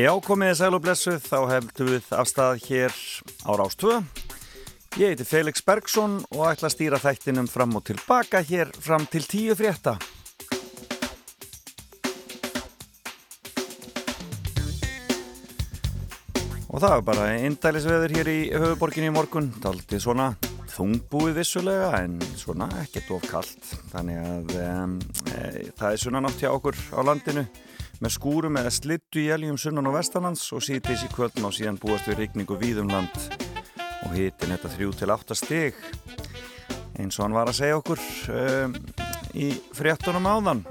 Já, komið þið sæl og blessuð, þá hefðu við afstæðað hér á Rástvö. Ég heiti Felix Bergsson og ætla að stýra þættinum fram og tilbaka hér fram til tíu frétta. Og það er bara eindælisveður hér í höfuborginni í morgun, taldið svona þungbúið vissulega en svona ekkert of kallt. Þannig að um, e, það er svona nátt hjá okkur á landinu með skúrum eða slittu í eljum sunnan og vestanlands og síðdeis í kvöldn og síðan búast við rigningu víðumland og hitin þetta þrjú til átta stig eins og hann var að segja okkur um, í fréttunum áðan.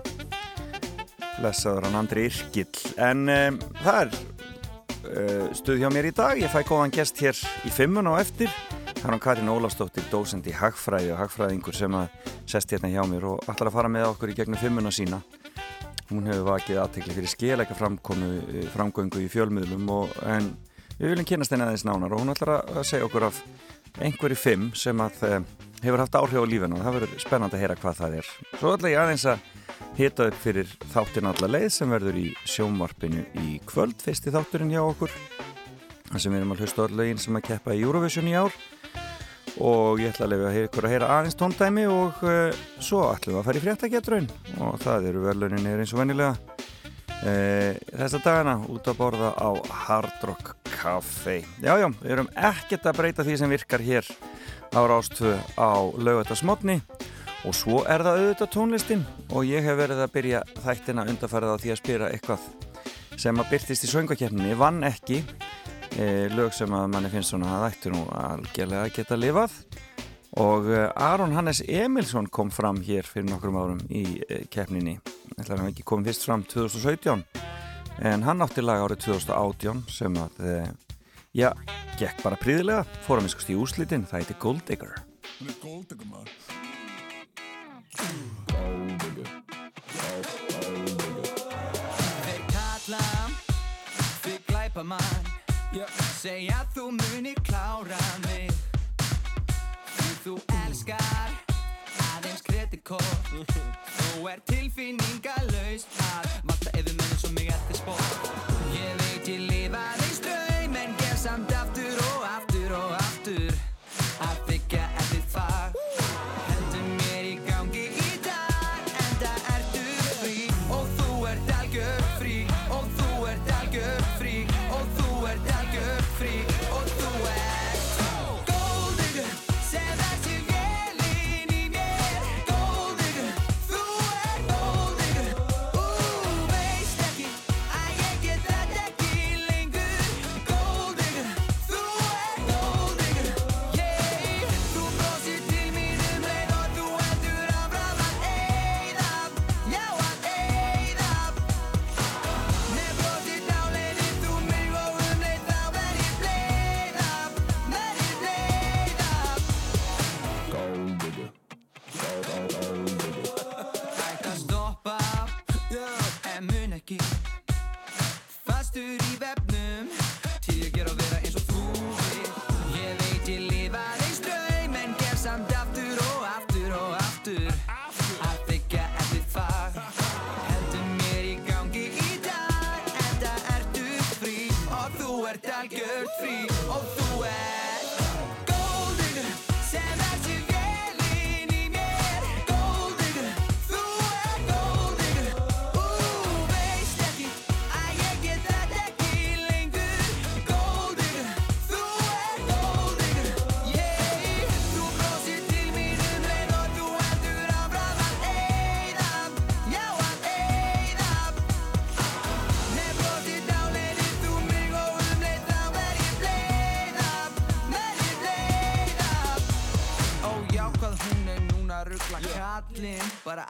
Lesaður hann Andri Irkill en um, það er uh, stuð hjá mér í dag. Ég fæ góðan gest hér í fimmun og eftir. Það er hann Karin Ólafsdóttir dósend í Hagfræði og Hagfræðingur sem að sest hérna hjá mér og ætlar að fara með okkur í gegnum fimmuna sína Hún hefur vakið aðtekli fyrir skeleika eh, framgöngu í fjölmiðlum og, en við viljum kynast henni aðeins nánar og hún ætlar að segja okkur af einhverju fimm sem að eh, hefur haft áhrif á lífinu og það verður spennand að heyra hvað það er. Svo ætla ég aðeins að hita upp fyrir þáttin allar leið sem verður í sjómarpinu í kvöld, fyrsti þátturinn hjá okkur. Það sem við erum að hlusta öll lögin sem að keppa í Eurovision í ár og ég ætla að lefa ykkur að heyra aðeins tóndæmi og uh, svo ætlum við að fara í fréttagetraun og það eru verðluninni eins og vennilega uh, þessa dagana út að borða á Hard Rock Café Jájá, við erum ekkert að breyta því sem virkar hér á Rástfu á laugatasmotni og svo er það auðvitað tónlistin. Og ég hef verið að byrja þættina undarfærið á því að spyrja eitthvað sem að byrtist í söngakefninni vann ekki lög sem að manni finnst svona að ættu nú algjörlega geta lifað. Og e, Aron Hannes Emilsson kom fram hér fyrir nokkrum árum í e, keppninni. Ætla að hann ekki kom fyrst fram 2017 en hann átti lag árið 2018 sem að e, já, gekk bara príðilega fórum við skust í úslitin, það heiti Gold Digger. Gold Digger maður Gold Digger Gold Digger Þeir kalla Þeir glæpa mann Segja þú muni klára mig. Því þú elskar aðeins kritikól Þú er tilfinningalauðs að Vata þú munir svo mig eftir spór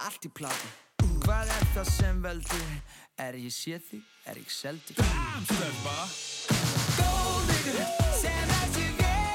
allt í plati Hvað er það sem veldur? Er ég séð þig? Er ég seldur? Damn, stelpa Góðvíkur sem er sér Já,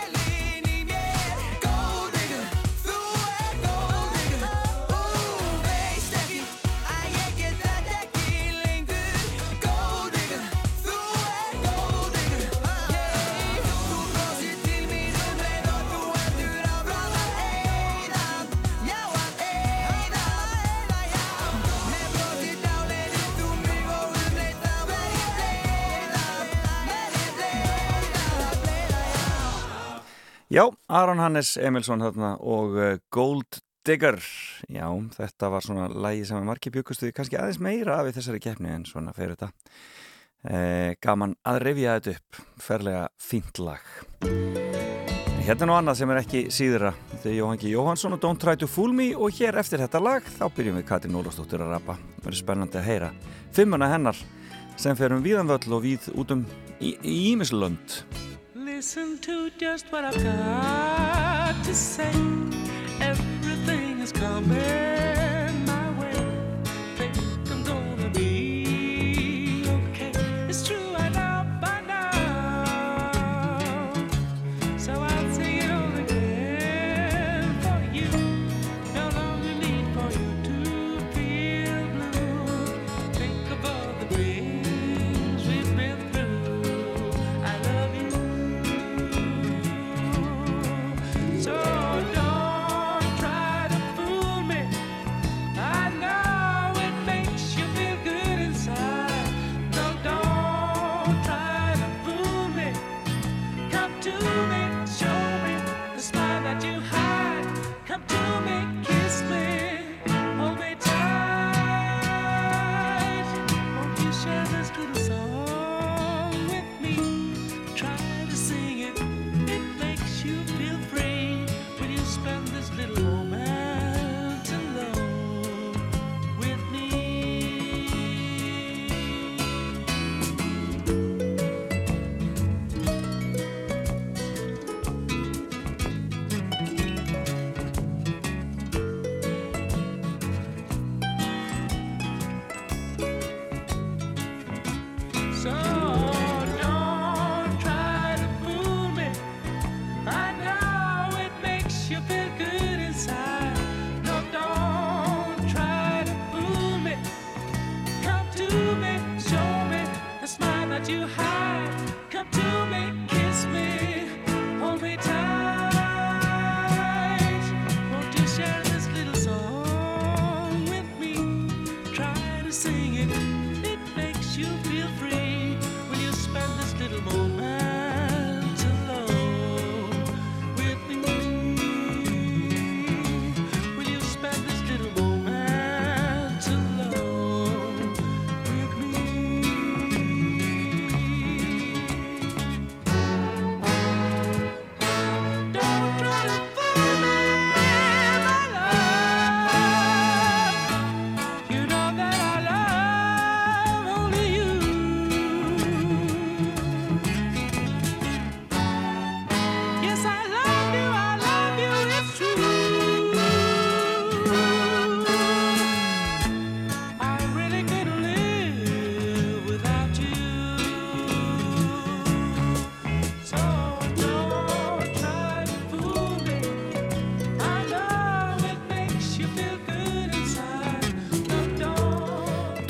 Aron Hannes Emilsson hérna og uh, Gold Digger. Já, þetta var svona lægi sem margir byggustuði kannski aðeins meira af þessari keppni en svona fyrir þetta. Eh, gaman að revja þetta upp, ferlega fínt lag. Hérna er nú annað sem er ekki síðra. Þetta er Jóhangi Jóhansson og Don't Try to Fool Me og hér eftir þetta lag þá byrjum við Katrin Ólafsdóttir að rappa. Það verður spennandi að heyra. Fimmuna hennar sem fer um víðanvöll og víð út um Ímislund. Listen to just what I've got to say. Everything is coming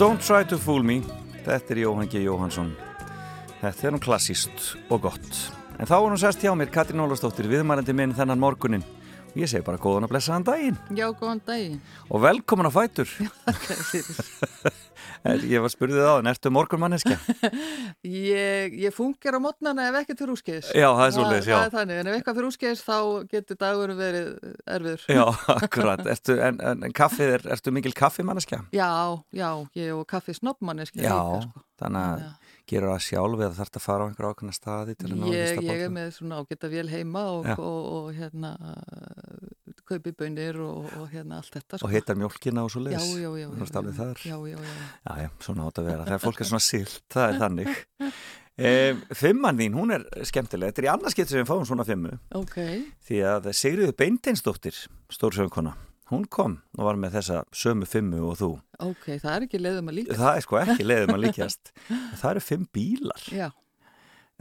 don't. Try to fool me Þetta er Jóhann G. Jóhansson Þetta er nú klassíst og gott En þá er nú sest hjá mér Katrín Ólafsdóttir viðmælandi minn þennan morgunin og ég segi bara góðan að blessaðan daginn Já, góðan daginn. og velkomin að fætur Fyrir. Ég var spurðið á, en ertu morgunmanniska? Ég, ég fungir á mótnana ef ekkert fyrir úrskeiðis. Já, það er svoleiðis, já. Það er þannig, en ef eitthvað fyrir úrskeiðis þá getur dagur verið erfiður. Já, akkurat ertu, En, en, kaffið er, ertu mikil kaffimanniska? Já, já, ég og kaffi snobbmanniski Já, líka, sko. þannig að. Gerur það sjálf eða þarf að fara á einhver ákveðna staði til að ná í Ég, fyrsta ég er með svona ágæta vél heima og, Já. og, og, hérna uh, kaupi bönir og, og hérna allt þetta. og hittar mjólkina og svo Já, leis já, já. Þú ert alveg þar Já, já, já. Já, já, svona átt að vera. Það er fólk er svona silt, það er þannig. E, fimman þín, hún er skemmtileg. Þetta er í annarskipt sem við fáum svona fimmu. Ok, Því að Sigriður Beinteinsdóttir, stórsöngkona, hún kom og var með þessa sömu fimmu og þú. Ok, það er ekki leiðum að líka. Það er sko ekki leiðum að líkjast. Það eru fimm bílar. Já,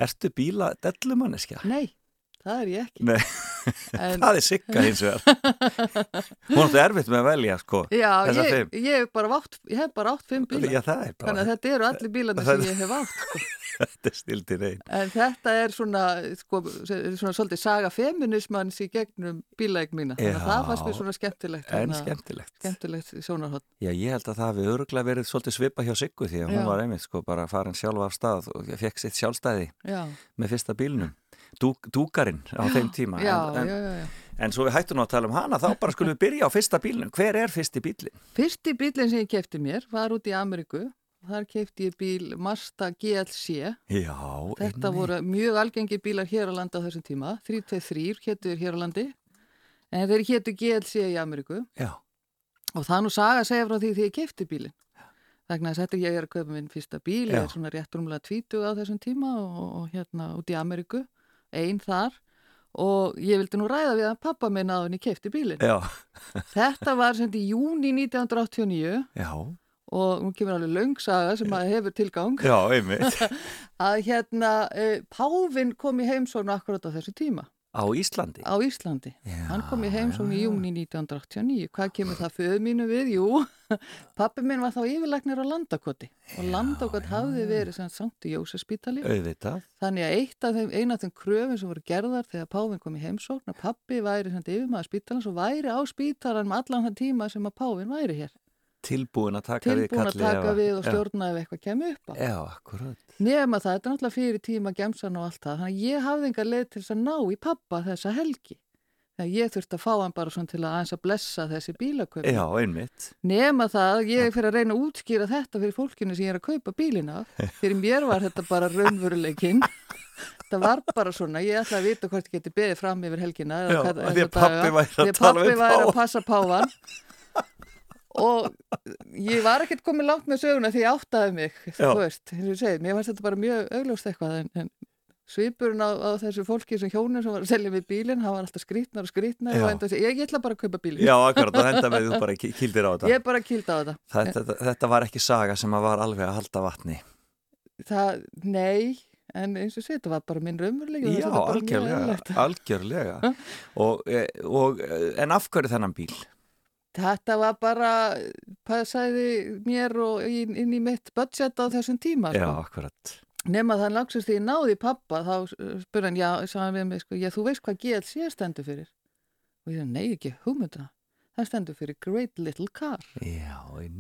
Ertu bíla dellumanniska? nei, það er ég ekki. Nei, En, það er sigga hins vegar. Hún átti erfitt með að velja, sko. já, ég, ég, hef bara átt, ég hef bara átt fimm bíla. Já, það er Þannig að bara, þetta eru allir bílarnir Það- sem ég hef átt. Sko. þetta er stildir einn. En þetta er svona, sko, svona svolítið saga feminismans í gegnum bílæg mína. Þannig að það fannst mér svona skemmtilegt. En hérna, skemmtilegt. Skemmtilegt. Já, ég held að það hafi öruglega verið svolítið svipa hjá Siggu því að hún var einmitt sko bara farin sjálf af stað og fekk sitt sjálfstæði Já, með fyrsta bílnum. Dúk, dúkarinn á þeim tíma Já, en, já, já, en, svo við hættum að tala um hana þá bara skulum við byrja á fyrsta bílinn hver er fyrsti bílinn? Fyrsti bílinn sem ég kefti mér var út í Ameríku. Þar kefti ég bíl Mazda GLC. Já, Þetta einmitt. voru mjög algengi bílar hér á landi á þessum tíma. 323 hétu þeir hér á landi. En þeir hétu GLC í Ameríku. Já, Og það nú saga segja frá því því ég kefti bílinn. Þannig að þetta ég er að kaupa minn fyrsta bíl. Ég Já. er svona rétt rúmlega 20 á þessum tíma og, og hérna út í Ameríku. Einn þar. Og ég vildi nú ræða við að pappa minn að henni kefti bílinn. já, Þetta var sem í júni 1989 já, og nú kemur alveg löngsaga sem að hefur tilgang. Já, að hérna e, Pávin kom í heimsóknu akkurat á þessu tíma Á Íslandi? á Íslandi. Já, Hann kom í heimsóknu í júni 1989. Hvað kemur það föðu mínu við? Jú, pappi minn var þá yfirleiknir á Landakoti og Landakot hafði verið sem Sankti Jósefspítali. Auðvitað Þannig að eitt af þeim, eina af þeim kröfum sem voru gerðar þegar Pávin kom í heimsókn að pappi væri sem yfirmaður spítalans og væri á spítalan með allan þann tíma sem að Pávin væri hér. Tilbúin að taka við Tilbúin að taka við og stjórna ef eitthvað kemur upp á. Já, akkurat Nefn að það, þetta er náttúrulega fyrir tíma gemsan og allt það. Þannig að ég hafði enga leið til þess að ná í pappa þessa helgi. Þegar ég þurfti að fá hann bara svona til að aðeins að blessa þessi bílaköp. Já, einmitt Nefn að það, ég fyrir að reyna að útskýra þetta fyrir fólkinu sem ég er að kaupa bílina. Fyrir mér var þetta bara raunveruleikinn. Það var bara svona, ég ætla að vita hvort ég geti beðið fram yfir helgina. Já, því að daga. væri að að að páfann. passa páfan. Og ég var ekkert komið langt með söguna því ég áttaði mig, þú veist, eins og ég segi, mér fannst þetta bara mjög augljóst eitthvað en, en svipurinn á, á þessu fólki sem hjónum sem var að selja við bílinn, hann var alltaf skrýtnar og skrýtnar Já. og enda að segja, ég, ég ætla bara að kaupa bílinn. Já, akkurat, og henda með þú bara ki- kýldir á þetta Ég bara kýldi á þetta. þetta, þetta, þetta var ekki saga sem að var alveg að halda vatni Það, nei, en eins og sé, þetta var bara minn raunveruleik. Já, algjörlega, algjörlega og, eh, og, eh, En af hverju þennan bíl? Þetta var bara, passaði mér og inn, inn í mitt budget á þessum tíma. Já, Sko. akkurat Nefn að það langsist því ég náði pappa, þá spurði hann, já, sagði hann við mig, sko, já, þú veist hvað GLC stendur fyrir? Og ég sagði, nei, ekki hugmynda. Það stendur fyrir Great Little Car. Já,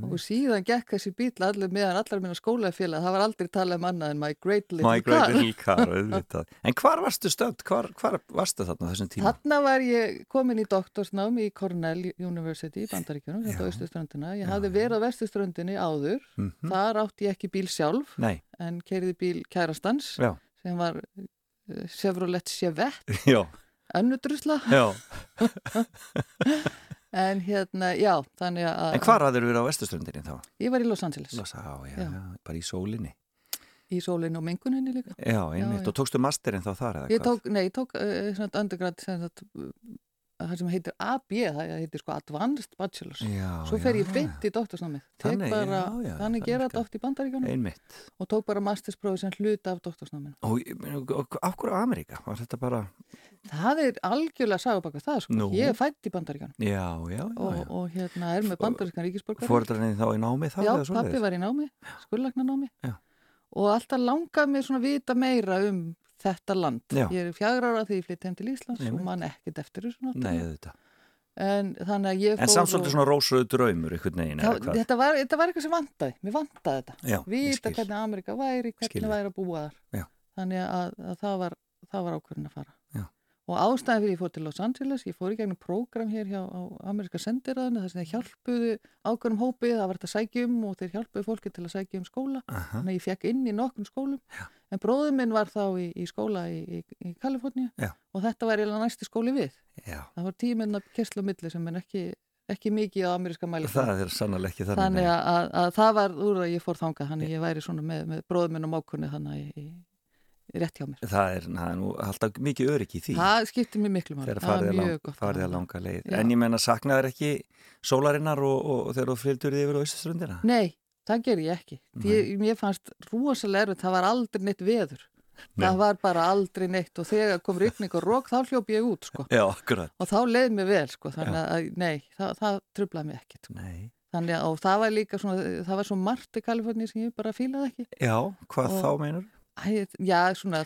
Og síðan gekk þessi bíl allir meðan allar minna skólafélag, það var aldrei talað um annað en My Great Little My Car. Great Little Car, En hvar varstu stönd? Hvar, hvar varstu þarna á þessum tíma? Þarna var ég komin í doktorsnám í Cornell University í Bandaríkjunum, þetta á Já. Östuströndina. Ég Já, hafði verið á Vestuströndinni áður, Mhm. þar átti ég ekki bíl sjálf Nei, en keiriði bíl kærastans já, sem var uh, Chevrolet Chevette, já, önnudrusla. En hérna, já, þannig að En hvar hafður verið á vestuströndinni þá? ég var í Los Angeles Losa, á, já, Já. já, bara í sólinni í sólinu og menguninni líka. Já, einmitt, já. og tókstu masterinn þá þar eða Ég hvað? tók, nei, ég tók uh, undergrad það sem heitir AB, það heitir sko Advanced Bachelors. Já, Svo fer ég já, beint í doktorsnámið. Tek bara, já, þannig gera þetta oft í bandaríkjónum og tók bara mastersprófi sem hluta af doktorsnáminu. Og, af hverju Ameríka? Var þetta bara, Það er algjörlega sagabaka það, sko. Nú. Ég er fætt í bandaríkjónum já, já, já, og, og hérna er með bandarískan ríkisborgar. Fóreldrarnir þá í námi þá Já, pappi var í námi, skurlagnanámi Já. og alltaf langað mér svona vita meira um þetta land. Já. Ég er fjagra ára því ég flytti heim til Íslands Einmitt. og man ekkert eftir þessu Nei, En þannig að ég fór En samt svolítið og- svona rósröðu draumur Það, hvað? þetta, var, þetta var eitthvað sem vantaði, mér vantaði þetta. Vita hvernig Amerika væri, hvernig Skil væri að búa þar. Já. Þannig að, að það var, var ákvörðin að fara. Og ástæðan fyrir ég fór til Los Angeles, ég fór í gegnum prógram hér hjá á Ameriska sendiræðinu, þess að þeir hjálpuðu ákvörðum hópið, að sækja um og þeir hjálpuðu fólki til að sækja um skóla. Aha, Þannig að ég fekk inn í nokkrum skólum. Já. En bróður minn var þá í, í skóla í, í, í Kaliforníu Já. og þetta var næsti skóli við. já, Það var tíminn að kessla á milli sem er ekki, ekki mikið á ameríska mæli. það er sannlega ekki þannig Þannig að, að, að það var úr að ég fór þanga, þannig ég væri svona með, með bróður minn og mákunni þannig í, í rétt hjá mér. Það er, það er nú alltaf mikið öryggi í því Það skiptir mér miklu máli. Það að, mjög gott. farið að hafa. langa leið Já. En ég menna saknaður ekki sólarinnar og, og, og þegar þú fylgdur yfir á Íslandströndina? Nei, það ger ég ekki. Ég, mér fannst rosalega erfitt, það var aldrei neitt veður. Nei. Það var bara aldrei neitt og þegar kom ryggning og rók þá hljóp ég út sko. Já, Og þá leið mér vel sko, þannig að nei, það, það trublaði mig ekkert. Sko. Nei. Þannig að það var líka svona, það var svo margt í Kaliforni sem ég bara fílaði ekki. Já, hvað Og- þá meinur? Já, svona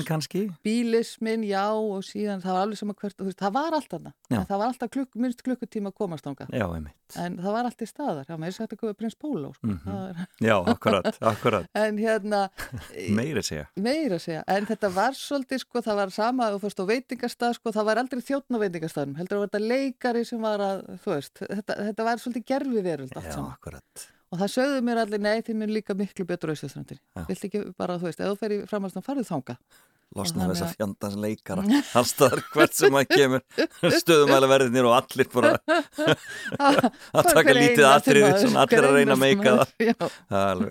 los- kannski? bílismin, já og síðan það var alveg sama hvert, veist, það var allt. En það var alltaf klukk, minnst klukkutíma að komast einmitt. en það var allt í staðar, já, með þess að þetta komið prins Pólo sko. Það er, Já, akkurat, akkurat. en hérna Meiri segja. meira að segja, en þetta var svolítið sko, það var sama, þú fórst á veitingastað sko, það var aldrei þjóttn á veitingastæðum heldur að þetta leikari sem var að þú veist, þetta, þetta var svolítið gerfi veröld Já, akkurat. Og það sögðu mér allir, nei, þið mér líka miklu betur auðvitaðstrandin, Já. vilt ekki bara, þú veist, ef þú fer í framhaldsnum, farðu þangað Losna Og þess að fjandans leikara. Allstaðar hvert sem að kemur stöðumæla verðinir og allir bara að taka lítið svona allir að reyna að meika það.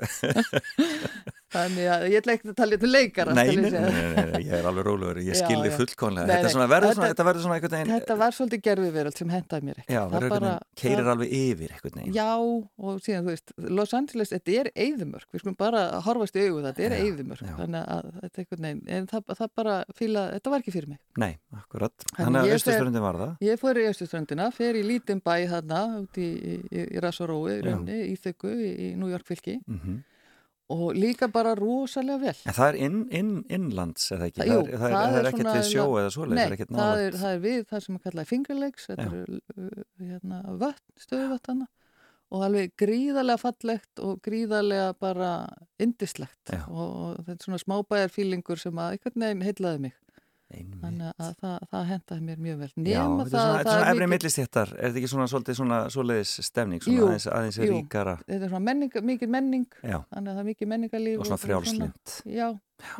Það þannig að ég ætla ekki að tala til leikara Nei, nei, nei, ég er alveg rólegur, ég já. fullkonlega. Þetta, er verður svona, Þetta- þetta svona veginn, Þetta var svolítið gerfi veröld sem hendaði mér ekki já, Það verður bara- keirir alveg yfir veginn. Já, og síðan, þú veist, Los Angeles, þetta er eyðumörk, við skulum bara horfast í það, þetta er já. þannig að þetta er einhvern veginn, en það, það bara fíla, þetta var ekki fyrir mig. Nei, akkurat. Þannig að austurströndin var það. Ég fór í Östuströndina, fer í lítinn bæ þarna, út í, í, í, í og líka bara rosalega vel. En það er inn, inn, innlands, eða ekki? Það- jú, það, er, það, er, það er er ekkert við sjó eða svoleiðis, Nei, það er er, er við það sem að kalla Finger Lakes, þetta eru uh, hérna, vötn, stöðuvötn og alveg gríðarlega fallegt og gríðarlega bara indislegt og, og þetta er svona smábæjarfílingur sem að einhvern veginn heillaði mig. Þannig að það, það hendaði mér mjög vel. Já, nema þetta er það, svona, þetta er svona er efri mikið, millistéttar, er þetta ekki svona svolítið svona svoleiðis stemning, svona Jú, aðeins, aðeins jú. ríkara, þetta er svona menning, mikið menning já, þannig að það er mikið menningarlíf og svona frjálslind. já,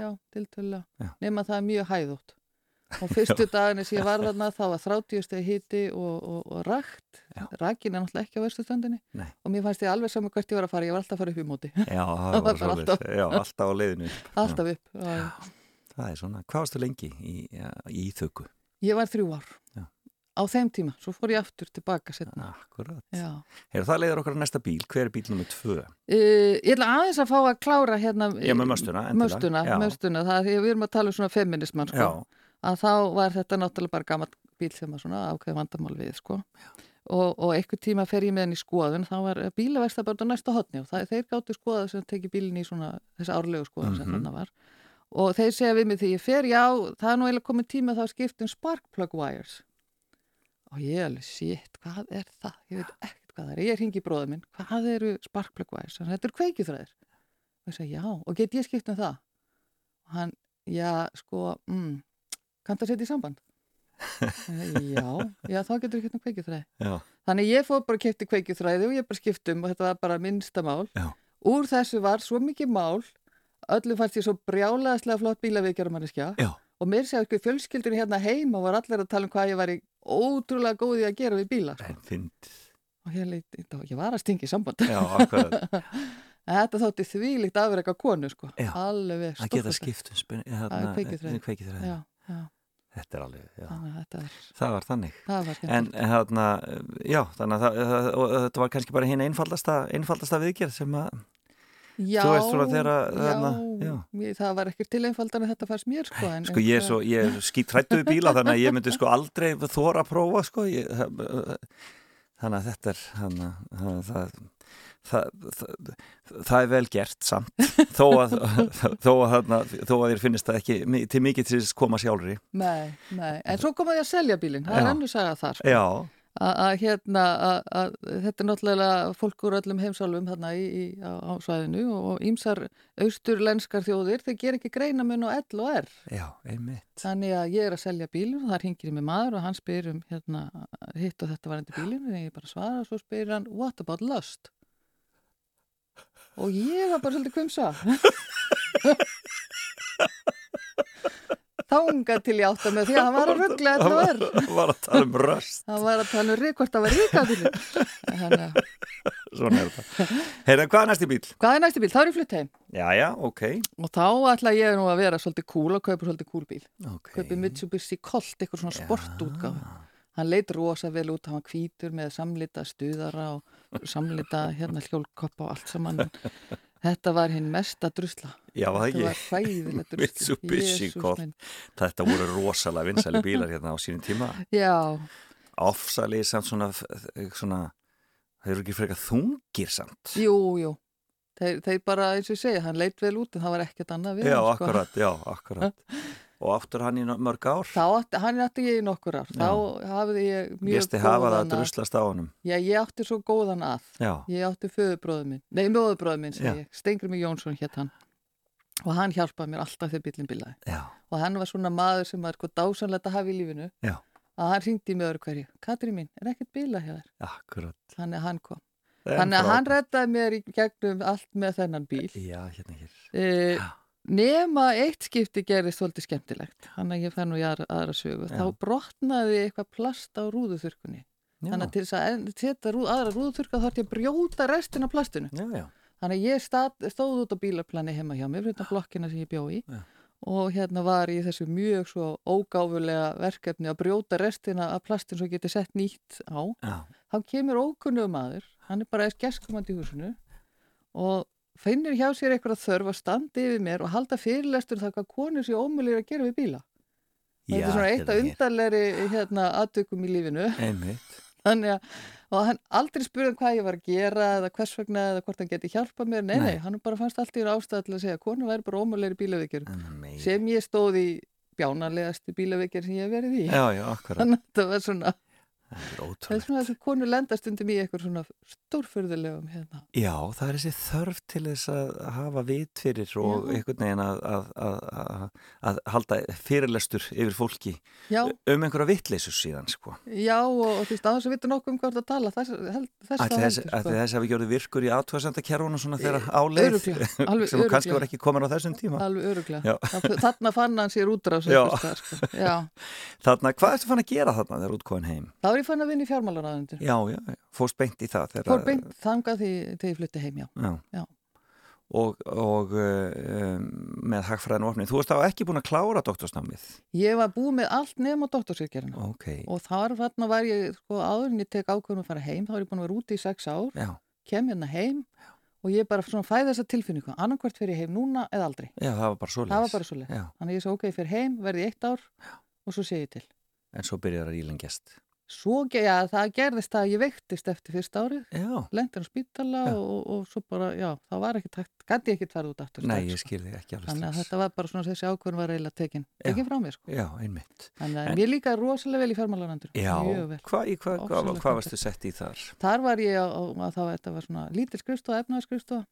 já, tiltölulega. Já. nema það er mjög hæðótt. Og fyrstu daginni sem ég var þarna þá var 30 steg hiti og, og, og rakt. Já. rakin er náttúrulega ekki á vestustöndinni Nei. og mér fannst ég alveg saman hvert ég var að fara ég var alltaf að fara upp í móti, Já, alltaf- já, á leiðinu. alltaf upp já, já. Það er svona, hvað varstu lengi í, í þöku? ég var þrjú ár Já. á þeim tíma, svo fór ég aftur tilbaka setna Akkurat. já. Heyrðu, það leiðir okkur að næsta bíl, hver er bíl nummið tvö? Uh, ég ætla aðeins að fá að klára hérna Já, með möstuna, möstuna, möstuna það er að við erum að tala um svona feminismann sko. Að þá var þetta náttúrulega bara gammal bíl sem var svona ákveð vandamál við sko. og, og einhver tíma fer ég með henni í skoðun þá var bílaversta bara næsta hotni og það, þeir gáttu skoða sem teki bílinn í svona þessi árlegu skoðun sem Mhm. þarna var og þeir segja við mig því ég fer, já, það er nú eiginlega komið tíma þá að skipta um spark plug wires og ég alveg, shit, hvað er það? Ég veit ekkert hvað það er, ég ringi bróðum minn hvað eru spark plug wires? Hann, Þetta eru kveikjuþræðir og ég segi, já, og get ég skipt um það? og hann, já, sko mm, kanntu að setja í samband? já, já, þá getur ekki um kveikjuþræði já, Þannig ég fór bara að kefti kveikjuþræði og ég bara skiptum og þetta var bara minnsta mál. Já. Úr þessu var svo mikið mál, öllum fannst ég svo brjálaðslega flott bílaviðgerðamanniskja já, og mér sé að sko fjölskyldinu hérna heima var allir að tala um hvað ég var í ótrúlega góði að gera við bíla. Sko. Og ég, leit, ég var að stingi samband. Já, þetta þótti þvílíkt afreika konu, sko. Alveg Að geta stórkostlegt. skipt um spinn, Það er kveikjuþræði. kveikithræði. Já, Þetta er alveg, já. þannig er, Það var þannig. það var En hérna, já, þannig að það, það, og þetta var kannski bara hinn einfaldasta, einfaldasta viðgerð sem að, Já, að- já, þarna, já. Ég, það var ekkert til einfaldan en þetta fannst mér, sko. En, sko ég er svo, ég er við bíla þannig að ég myndi sko aldrei þóra að prófa sko, ég, þannig að þetta er, þannig að það, það, það, það er vel gert samt, þó að, þó að, þarna, þó að þér finnist það ekki til mikið til þess að koma sjálfri. Nei, nei, en svo kom að að selja bílinn, það er Já. ennur saga þar sko. Já, að hérna, að, þetta er náttúrulega fólk úr öllum heimsálfum þarna í, í, á, á svæðinu og ímsar austurlenskar þjóðir, þeir ger ekki greina mun á L og R já, einmitt. þannig að ég er að selja bílinn og það ringir í mig maður og hann spyr um hérna, hitt og þetta var endur bílinn og ég bara svara og svo spyr hann, what about lust? og ég var bara svolítið kvimsa þánga til ég átta með því að hann var að ruggla L og R Það var að tala um röst, Það var að tala um rík, hvort það var bílinn. Þannig að, svona er það. Heyrðu, hvað er næsti bíl? hvað er næsti bíl? Þá er ég flutt heim. Já, já, ok. Og þá ætla ég nú að vera svolítið cool og kaupa svolítið cool bíl. okay. Kaupi Mitsubishi Colt, eitthvað svona sportútgáfi. Hann leit rosa vel út, hann var hvítur með samlita stuðara og samlita hérna hjólkoppa og allt saman. Þetta var hinn mesta drusla. Já, það Þetta var ekki. hræðilegt drusla. Mitsubishi Colt. Þetta voru rosalega vinsæli bílar hérna á sínum tíma. Já, Offsali samt svona, svona, það eru ekki frekar þungir samt. jú, jú. þeir, þeir bara eins og ég segja, hann leit vel út en það var ekkert annað við Já, sko. akkurat, já, akkurat Og áttur hann í mörg ár? Þá hann átti ég í nokkur ár, þá hafði ég mjög Visti hafa það að góðan að, druslast á honum? Já, ég átti svo góðan að, Já, ég átti föðubróðu minn, nei, móðubróðu minn, Já. segi ég, Stengri Jónsson hétt hann. Og hann hjálpaði mér alltaf þegar bílinn bilaði. Já, og hann var svona maður sem var sko dásanlegt að hafa í lífinu. Já, að hann ringdi í mig öðru hverju, Katri mín, er ekkert bíla hjá þér? akkurat. Þannig að hann kom. Þannig að hann reddaði mér í gegnum allt með þennan bíl. Já, hérna hér. Uh, nema eitt skipti gerðist svolítið skemmtilegt. Þannig að ég fær nú í aðra, aðra sögu. Já. Þá brotnaði eitthvað plast á rúðuþurkunni. Já, Þannig að til þess að setja rúð, aðra rúðuþurka þarf ég að brjóta restin af plastinu. já, já, Þannig að ég stað, stóð út á bílarplani heima hjá mér, fyrir blokkina sem ég bjó í. Og hérna var í þessu mjög svo ógáfulega verkefni að brjóta restina af plastin svo geti sett nýtt á þá kemur ókunnum maður, hann er bara eða geskumandi í húsinu og finnir hjá sér eitthvað þörf að standa yfir mér og halda fyrirlestur það hvað konur sér ómölir að gera við bíla. Og þetta er svona eitt af hér. undarlegri hérna, aðtökum í lífinu. Einmitt Þannig að og hann aldrei spurði hann hvað ég var að gera eða hvers vegna eða hvort hann geti hjálpað mér. Nei, nei, Nei. hann bara fannst allt í ástæð til að segja að konur væri bara ómölir í Amazing. sem ég stóð í bjánalegasti bílavíkjur sem ég hef verið í. Já, já, akkurat Þannig að þetta var svona, Það er það er ótrúlegt svona þessu konur lendastundum í eitthvað svona stórfurðulegum hérna. Já, það er þessi þörf til þess að hafa vit fyrir og Já. einhvern veginn að, að, að, að, að halda fyrirlestur yfir fólki Já, um einhverja vitleysu síðan sko. Já, og, þú veist, á þess að vita nokkuð um hvað það tala, þess, held, þess Ætli það þess, heldur, ætli þess hafi gjörðu virkur í aðtöðsendakerfunum svona þegar áleið sem kannski örugglega. var ekki komin á þessum tíma Alveg öruglega. Þarna fann hann sér staðar, Sko. Þarna, hvað ertu fann að gera þarna þegar útkóðin heim? Er ég fann að vinna í fjármálaráðundur. Já, já, já, fórst beint í það þegar, Fór beint þangað þegar ég flutti heim, já. Já, Já. Og, og um, með hagfræðin og opnið, þú varst á ekki búin að klára doktorsnámið Ég var búið með allt nema doktorsýrgerina. Ok, Og þar þarna var ég, sko, áður en ég tek ákveðum að fara heim, þá var ég búin að vera úti í sex ár, já, kem hérna heim og ég bara svona fæði þessa tilfinningu, annarkvært ég heim núna eða aldrei. já, það var bara svo Það var bara svo leið. Já, Þannig að ég svo, ok, fer heim, verði eitt ár og svo sé ég til. en svo byrjar að rílengjast Svo, já, það gerðist að ég veiktist eftir fyrsta árið, Já, lendir á spítala og, og svo bara, já, það var ekki tækt, gæti ég ekki farið út aftur. nei, ég sko. skil þig ekki alveg Þannig að þetta var bara svona þessi ákvörn var eiginlega tekin, tekin frá mér, sko. Já, einmitt Þannig að En- mér líka rosalega vel í fjármálarandur, Já, vel. hva, í hva, hva, hvað varstu sett í þar? Þar var ég á, að það þetta var svona lítil skrifstofa, efnaðarskrifstofa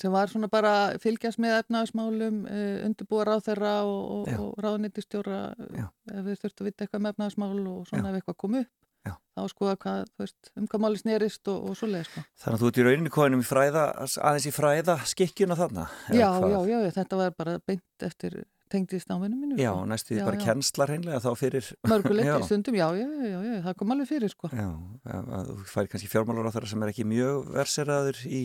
sem var svona bara fylgjast með efnaðarsmálum, uh, undirbúa ráðherra og, og, og ráðnýttistjóra Já. ef við þurftum að vita eitthvað með efnaðarsmál og svona Já. ef eitthvað kom upp. Já. Þá skoða hvað, þú veist, um hvað máli snerist og, og svoleiði, sko. Þannig að þú ert í rauninni koninum í fræða, aðeins í fræða skikkjuna þarna? Já, já, já, þetta var bara beint eftir tengdist áminu mínu. Já, sko. næstu því bara já. kennsla hreinlega þá fyrir Mörgulegt Já. í stundum, já, já, já, já, það kom alveg fyrir, sko. Já, að að þú færi kannski fjármálar á þeirra sem er ekki mjög verseraður í,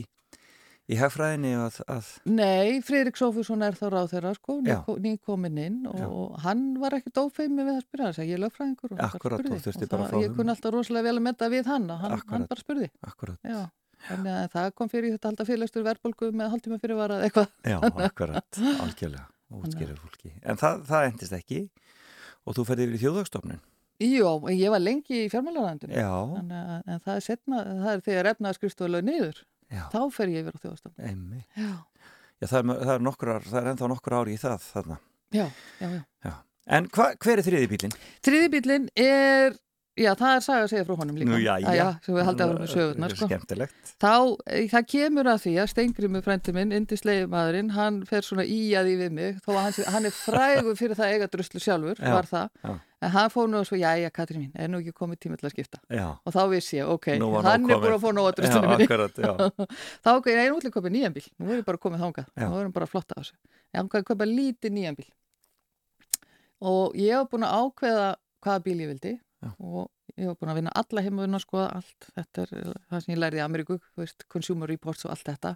í hagfræðinni að, að Nei, Friðrik Sófusson er þá ráð þeirra, sko, nýkominn inn og, Já. og hann var ekki dófeimi við að spyrja að ég er lögfræðingur og bara Akkúrat, spurði. og bara það- Ég kunni alltaf rosalega vel að metta við hann og hann, hann bara spurði. akkurat, Já, þannig að það kom fyrir þetta halda fyrirlestur verðbólgu með haldtíma fyrirvara eða eitthvað. já, akkurat, algjörlega, útskýrir fólki. En það, það endist ekki og þú ferði yfir í þjóðagstofnun. Jú, en ég var lengi í fjármálaræðandunni. Já, En það er setna, það er já, þá fer ég yfir á þjóðastofn. emmi. Já, Já, það er, það er nokkur, það er ennþá nokkur ári í það þarna. já, já, já. Já. En hva, hver er þriði bílinn? Þriði bílinn er, já, það er saga að segja frá honum líka. Nú, já, já. Já, sem við haldið áfram með sögurnar, sko. Skemmtilegt. Þá, eh, það kemur að því að Steingrimur frændi minn, indislegi maðurinn, hann fer svona í að í við mig, þó að hann, hann er frægur fyrir það að eiga druslu sjálfur, Já, var það. já. En hann fór nú og svo, já, já, Katrín mín, er nú ekki komið tíma til að skipta. Já. Og þá vissi ég, ok, Nú hann er búin að fá nóg að Já, druslunum minni. akkurat, já. þá ég nú ég Já. Og ég hef búin að vinna alla heimavinna að skoða allt. Þetta er eh, það sem ég lærði í Ameríku, þú veist, Consumer Reports og allt þetta.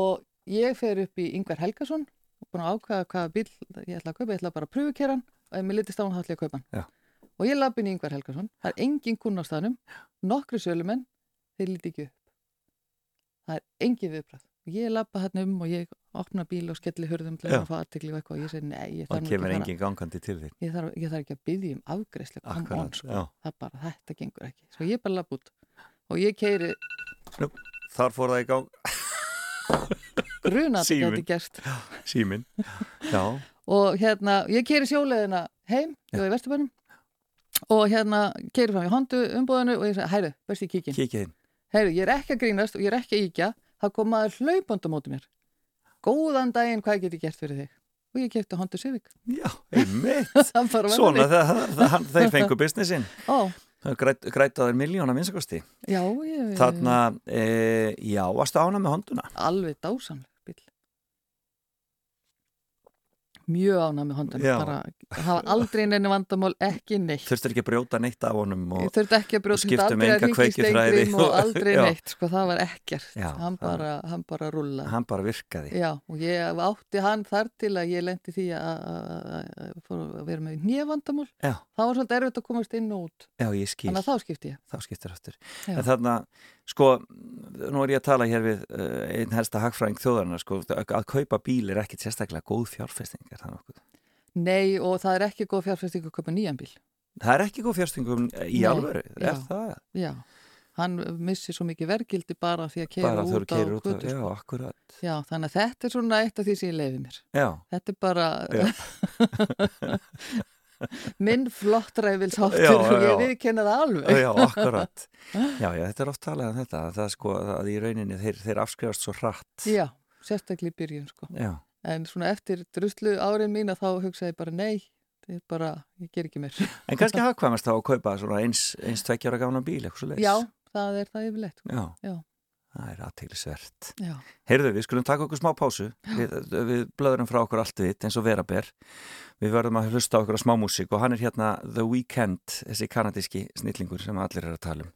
Og ég fer upp í Yngvar Helgason og búin að ákveða hvaða bíl ég ætla að kaupa, ég ætla bara að pröfukeran og ef mér litist á hann þá ætla ég að kaupa hann. Já. Og ég lapp inn í Yngvar Helgason, það er engin kunn á staðnum, nokkru sölumenn, þeir líti ekki upp. Það er engin viðbrað. Ég lappa hann um og ég opna bíl og skelli hurðum til að fá aðtekli og eitthvað og ég segi nei, ég þarf, nú ekki að engin gangandi til þín. fara, ég, þarf, ég þarf ekki að byggja um afgreyslu, come on sko, já. það er bara, þetta gengur ekki. Svo ég bara lapp út. Og ég keiri, Þar fór það í gang. gruna að þetta geti gerst. Símin Já, og hérna, ég keri sjóleðina heim, ég var í Vesturbænum. Og hérna keri fram í hondu umbúðinu og ég segi, hæru, besti kíkin kikið inn. Hæru, ég er ekki að grínast og ég er ekki að íkja það kom maður hlaupandi á móti mér. Góðan daginn, hvað get ég gert fyrir þig? Og ég kefti hondu Civic. Já, einmitt. Svona, það, það, þeir fengu businessin Ó, græt, grætaður miljóna minnsakosti já, ég, Þarna, e, já, varstu ána með honduna? Alveg dásamleg bíl mjög ána með hondan Já. bara hafa aldrei neina vandamál ekki neitt. Þurftir ekki að brjóta neitt af honum og, þurfti ekki að brjóta um aldrei að steingrim og og- aldrei Já. neitt sko, það var ekkert. Já, hann, bara, hann bara rúlla hann bara virkaði. Og ég átti hann þar til að ég lendi því að- að að- að vera með nýjavandamál Já, það var svolítið erfitt að komast inn og út já, ég skil þannig að þá skipti ég þá skiptir aftur. En þarna, sko, nú er ég að tala hér við uh, einn helsta hagfræðing þjóðarna, sko, að, að kaupa bíl er ekkit sérstaklega góð fjárfesting, er það nokkuð? Nei, og það er ekki góð fjárfæsting að kaupa nýjan bíl Það er ekki góð fjárfestingum í Nei, alvöru, er það? Já, hann missir svo mikið vergildi bara því að keira út á já, sko. Já, þannig að þetta er svona eitt af því sem ég leiði mér Já, Þetta er bara. minn flottræfilsháttur og ég viðkenna það alveg já, akkurat. Já, já, þetta er oft talað um þetta, að það sko, að í rauninni þeir, þeir afskrifast svo hratt. Já, sérstaklega í byrjun sko Já, En svona eftir druslu árin mín að þá hugsaði ég bara nei, er bara, ég ger ekki meir. en kannski hagkvæmast þá að kaupa svona eins, eins tveggjára gána bíl. Já, það er það yfirleitt. sko. Já. Já. Það er aðteglisvert. Heyrðu, við skulum taka okkur smá pásu. Við, við blöðurum frá okkur allt vitt eins og vera ber. Við verðum að hlusta okkur á smá músík og hann er hérna The Weeknd, þessi kanadíski snillingur sem allir er að tala um.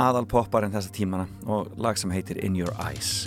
Aðal popparinn þessa tímana og lag sem heitir In Your Eyes.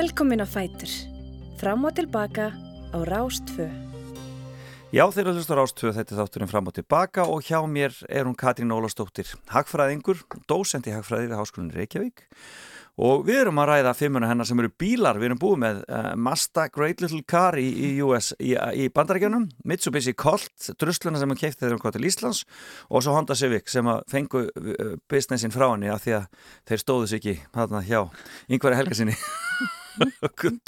Velkomin á Fætur. Fram og tilbaka á Rástfö. Já, þeir eru hlustar ástöðu þetta er þátturinn fram og tilbaka og hjá mér er hún Katrín Ólastóttir, hagfræðingur, dósent í hagfræði við Háskólinni Reykjavík og við erum að ræða fimmuna hennar sem eru bílar, við erum búið með uh, Mazda Great Little Car í, í US í, í bandarækjunum, Mitsubishi Colt, drusluna sem hann keipti þegar hann kom til Íslands og svo Honda Civic sem að fengu uh, businessin frá henni af því að þeir stóðu sig ekki þarna hjá yngværi helga sinni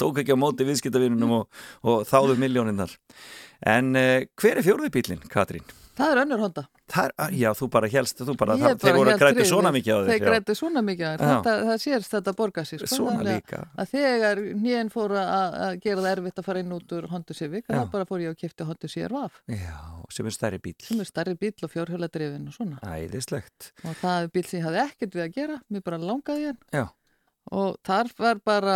tók ekki á móti viðskiptavinunum og, og þáðu miljóninnar en uh, hver er fjórði bílinn, Katrín? Það er önnur honda. Það er, já, þú bara helst, þú bara, það, þeir bara voru að græti svona mikið á þér. Þeir græti svona mikið á þér. Það sést þetta borga sér. Sko, Svona líka. Að þegar nýjan fór að gera það erfitt að fara inn út úr Honda Civic, þá bara fór ég að kipta Honda CR-VAF Já, sem er stærri bíl. sem er starri bíl og fjórhjóladrifin og svona. Æðislegt. Og það er bíl sem ég hafði ekkert við að gera, mér bara langaði í hann. Já. Og þar var bara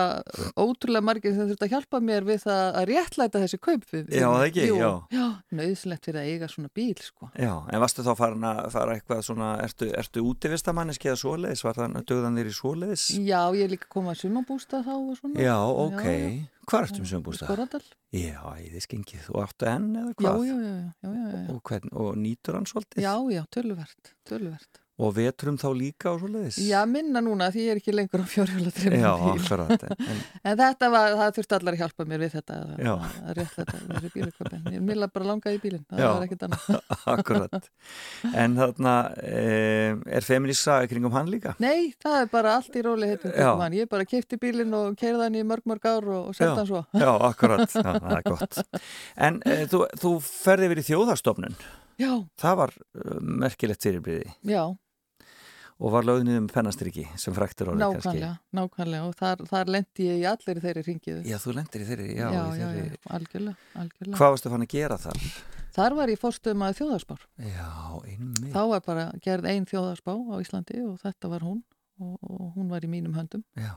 ótrúlega margir sem þurfti að hjálpa mér við það að réttlæta þessi kaup. Við, Já, það ekki, Jú, já. Já, nöðslegt fyrir að eiga svona bíl, sko. Já, en varstu þá farin að fara eitthvað svona, ertu, ertu útivistamanniski eða svoleiðis, var það dögðan þér í svoleiðis? Já, ég líka komið að sumabústa þá og svona. Já, ok. Já, já. Hvað ertu um sem búst það? Skoradal. Já, æðis gengið. Og áttu enn eða hvað? já, já, já, já, já, já. Og, hvern, og nýtur hann svolítið? Já, já, töluvert, töluvert. Og vetrum þá líka og svoleiðis? Já, minna núna því ég er ekki lengur á fjórhjóladrifin Já, bíl. akkurat. En, En þetta var, það þurfti allar að hjálpa mér við þetta að, Já. að réttlæta þessi bílaköpin. Ég milla bara langaði í bílinn, það Já. var ekkert annað. akkurat. En þarna, e, er feminista kringum hann líka? Nei, það er bara allt í róli Já. hann. Ég bara kefti bílinn og keirði hann í mörg, mörg ár og, Já. hann svo. Já, akkurat. Já, það er gott. En e, þú, þú ferði í þjóðarstofnun. Já, Það var uh, merkilegt fyrirbriði já, og var lögðnið um pennastriki sem fræktur orðið kannski. nákvæmlega, nákvæmlega og þar, þar lendi ég í allir þeirri ringiðu. Já, þú lendir í þeirri, já, já, í já, þeirri. já, algjörlega, algjörlega. Hvað varstu fann að gera þar? Þar var ég fórstöðum að þjóðarspár. Já, einmitt. Þá var bara gerð ein þjóðarspá á Íslandi og þetta var hún og, og hún var í mínum höndum. Já,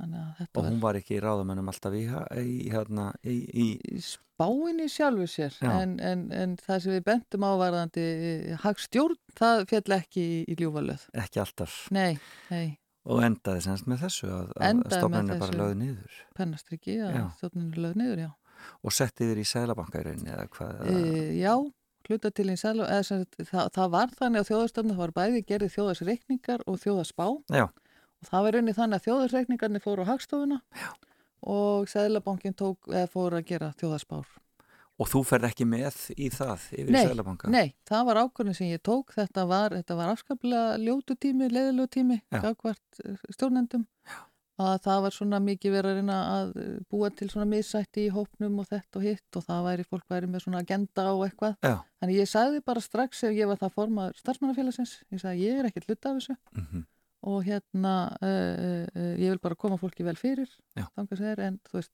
og hún var ekki ráðamennum alltaf í, í, hérna, í, í, í spáinni sjálfu sér. En, en, en það sem við bentum ávarðandi hagstjórn, það fjall ekki í, í ljúfalöð. ekki alltaf. Nei, nei, og endaði semst með þessu að, að stofnunni bara þessu. lögð niður. pennastriki að þjóðninu löð niður, já. og setti þér í sælabanka í rauninni eða hvað E, já, hluta til í sælu, eða sem sagt, það, það var þannig á þjóðastöfnu, það var bæði gerði þjóðasreikningar og þjóðaspá Já, og það var raunin þannig að þjóðasreikningarnir fóru á hagstofuna já. og Sæðlabankin tók, eða fóru að gera þjóðaspár. og þú ferð ekki með í það yfir sælabanka Nei, það var ákvörðin sem ég tók, þetta var, þetta var afskaplega ljótu tími, leiðilegu tími, Já. gagvart stjórnendum, að það var svona mikið verið að eh, búa til svona missætti í hópnum og þetta og hitt og það væri, fólk væri með svona agenda og eitthvað. Já, Þannig ég sagði bara strax ef ég var það formaður starfsmannafélagsins, ég sagði ég er ekkert hluta af þessu mhm, og hérna uh, uh, ég vil bara koma fólki vel fyrir, Já. er, en veist,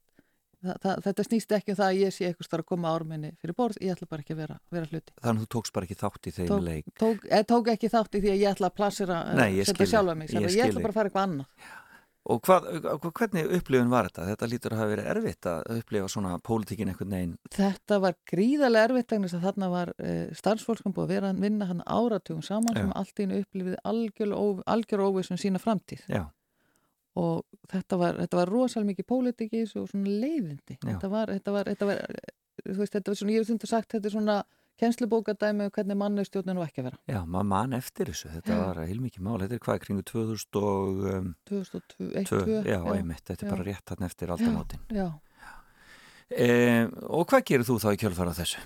það, það, þetta snýst ekki um það að ég sé eitthvað starf að koma árminni fyrir borð, ég ætla bara ekki að vera, vera hluti. þannig að þú tókst bara ekki þátt í þeim Tók- leik. tók, eh, tók ekki þátt í því að ég ætla að plassera Nei, ég setja skil sjálfa þig, mig, ég ég, skil ég ætla bara að fara eitthvað annað Og hvað, hvernig upplifun var þetta? Þetta lítur að hafa verið erfitt að upplifa svona pólitíkin einhvern veginn. þetta var gríðarlega erfitt vegna þess að þarna var uh, starfsfólk sem búið að vera að vinna hann áratugum saman Já. sem allt einu upplifið algjör óvissum sína framtíð Já, og þetta var, þetta var rosalega mikið pólitík í þessu og svona leiðindi þetta var, þetta var, þetta var, þú veist, þetta var svona, ég hef stundu sagt, þetta er svona kennslubókadæmi um hvernig mannustjórninu ekki að vera já, maður mann eftir þessu. Þetta Já. var heilmikið mál. Þetta er hvað, kringu 2000 og... Um, 2001, tvö, 2 já, einmitt, þetta er já. bara rétt hann eftir aldamótin. já. E, og hvað gerir þú þá í kjölfara þessu?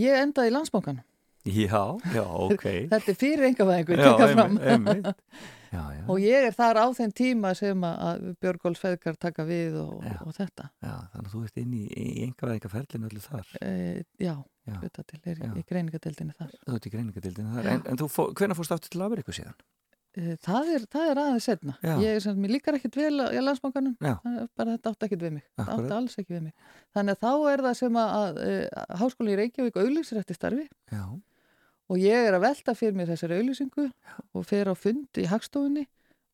Ég endaði í landsbókan Já, já, ok. þetta er fyrir engavæðingu, já, tekka fram einmitt, einmitt. Já, já, og ég er þar á þeim tíma sem að- Björgóls Feðgar taka við og, Já. og þetta já, þannig að þú ert inn í, í engavæðingaferlinu öllu þar. e, já, Já. Til, er Já. í greiningadeildinni þar Þú ert í greiningadildinu þar. En, en fó, hvenær fórst aftur til Ameríku síðan? e, það, er, það er aðeins setna Já. ég er sem, mér líkar ekkit vel í landsbókanum Já. bara þetta átti ekkit við mig Akkúrat. átti alls ekki við mig þannig að þá er það sem að, að, að háskóli í Reykjavík auðlýsir eftir starfi Já, og ég er að velta fyrir mér þessari auðlýsingu og fer á fundi í hagstofunni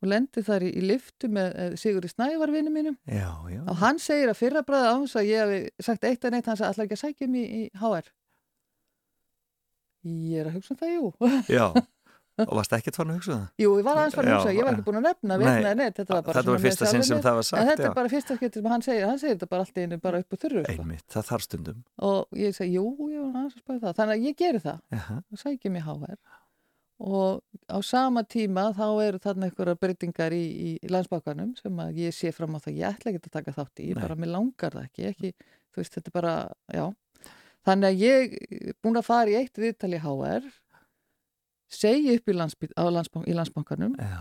og lendi þar í, í liftu með eh, Sigurði Snævarvinni mínum já, já. og hann segir að fyrra bræða á þess að ég hef sagt eitt en eitt, hann sagði allar ekki að sækja mig í, í HR ég er að hugsa um það, jú Já, og varst ekki tvann að hugsa um það? Jú, ég var aðeins farin að Já, hugsa, ég var já. ekki búin að nefna vitna, nei, þetta var bara Þetta var fyrsta sinn sem mér. það var sagt, En þetta já. er bara fyrsta skipti sem hann segir, hann segir þetta bara allt einu bara upp á þurru, sko. Einmitt, það þarf stundum. Og ég segi, jú, ég var aðeins að spæða það. Þannig að ég geri það, og sækja mig HR. Og á sama tíma þá eru þarna einhverja breytingar í, í landsbákanum sem að ég sé fram á það, ég ætla ekki að taka þátt í, Nei. bara mér langar það ekki, ekki, þú veist, þetta er bara, já. Þannig að ég er búin að fara í eitt viðtal í HR, segi upp í, landsbank, í landsbankanum já,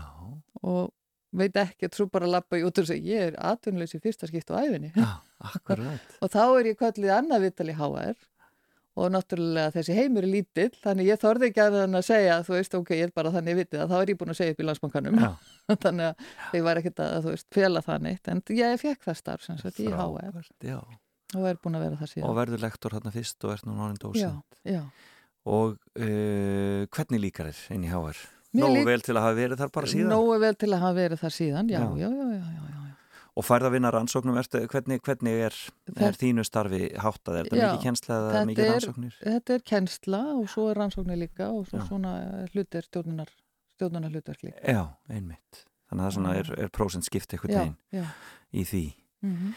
og veit ekki að svo bara lappa ég út og segja ég er atvinnlaus í fyrsta skipt á æfinni já, akkurat. og þá er ég kvöldið annað viðtal í HR og náttúrulega þessi heimur er lítill þannig ég þorði ekki að hann að segja þú veist ok, ég er bara þannig vitið að þá er ég búin að segja upp í landsbankanum. Þannig að ég var ekkert að þú veist fela það neitt en ég fekk það starf sem sagt í HR. Og er búin að vera það Og síðan verður lektor hérna fyrst og ert nú náinn já, dósent. já. Og uh, hvernig líkar þér inn í HR? Nógu lík- vel til að hafa verið þar bara síðan? Nógu vel til að hafa verið það síðan, já, Já. já, já, já, já, já. Og færð að vinna rannsóknum, ertu, hvernig, hvernig er, er þínu starfi háttað? Er þetta Já, mikið kjensla eða mikið er- rannsóknir? Þetta er kennsla og svo er rannsóknir líka og svo Já. svona hlutir stjórnunar, stjórnunar hlutverk líka. Já, einmitt. Þannig að það er, er prósent skipt eitthvað Já, já. í því. Mm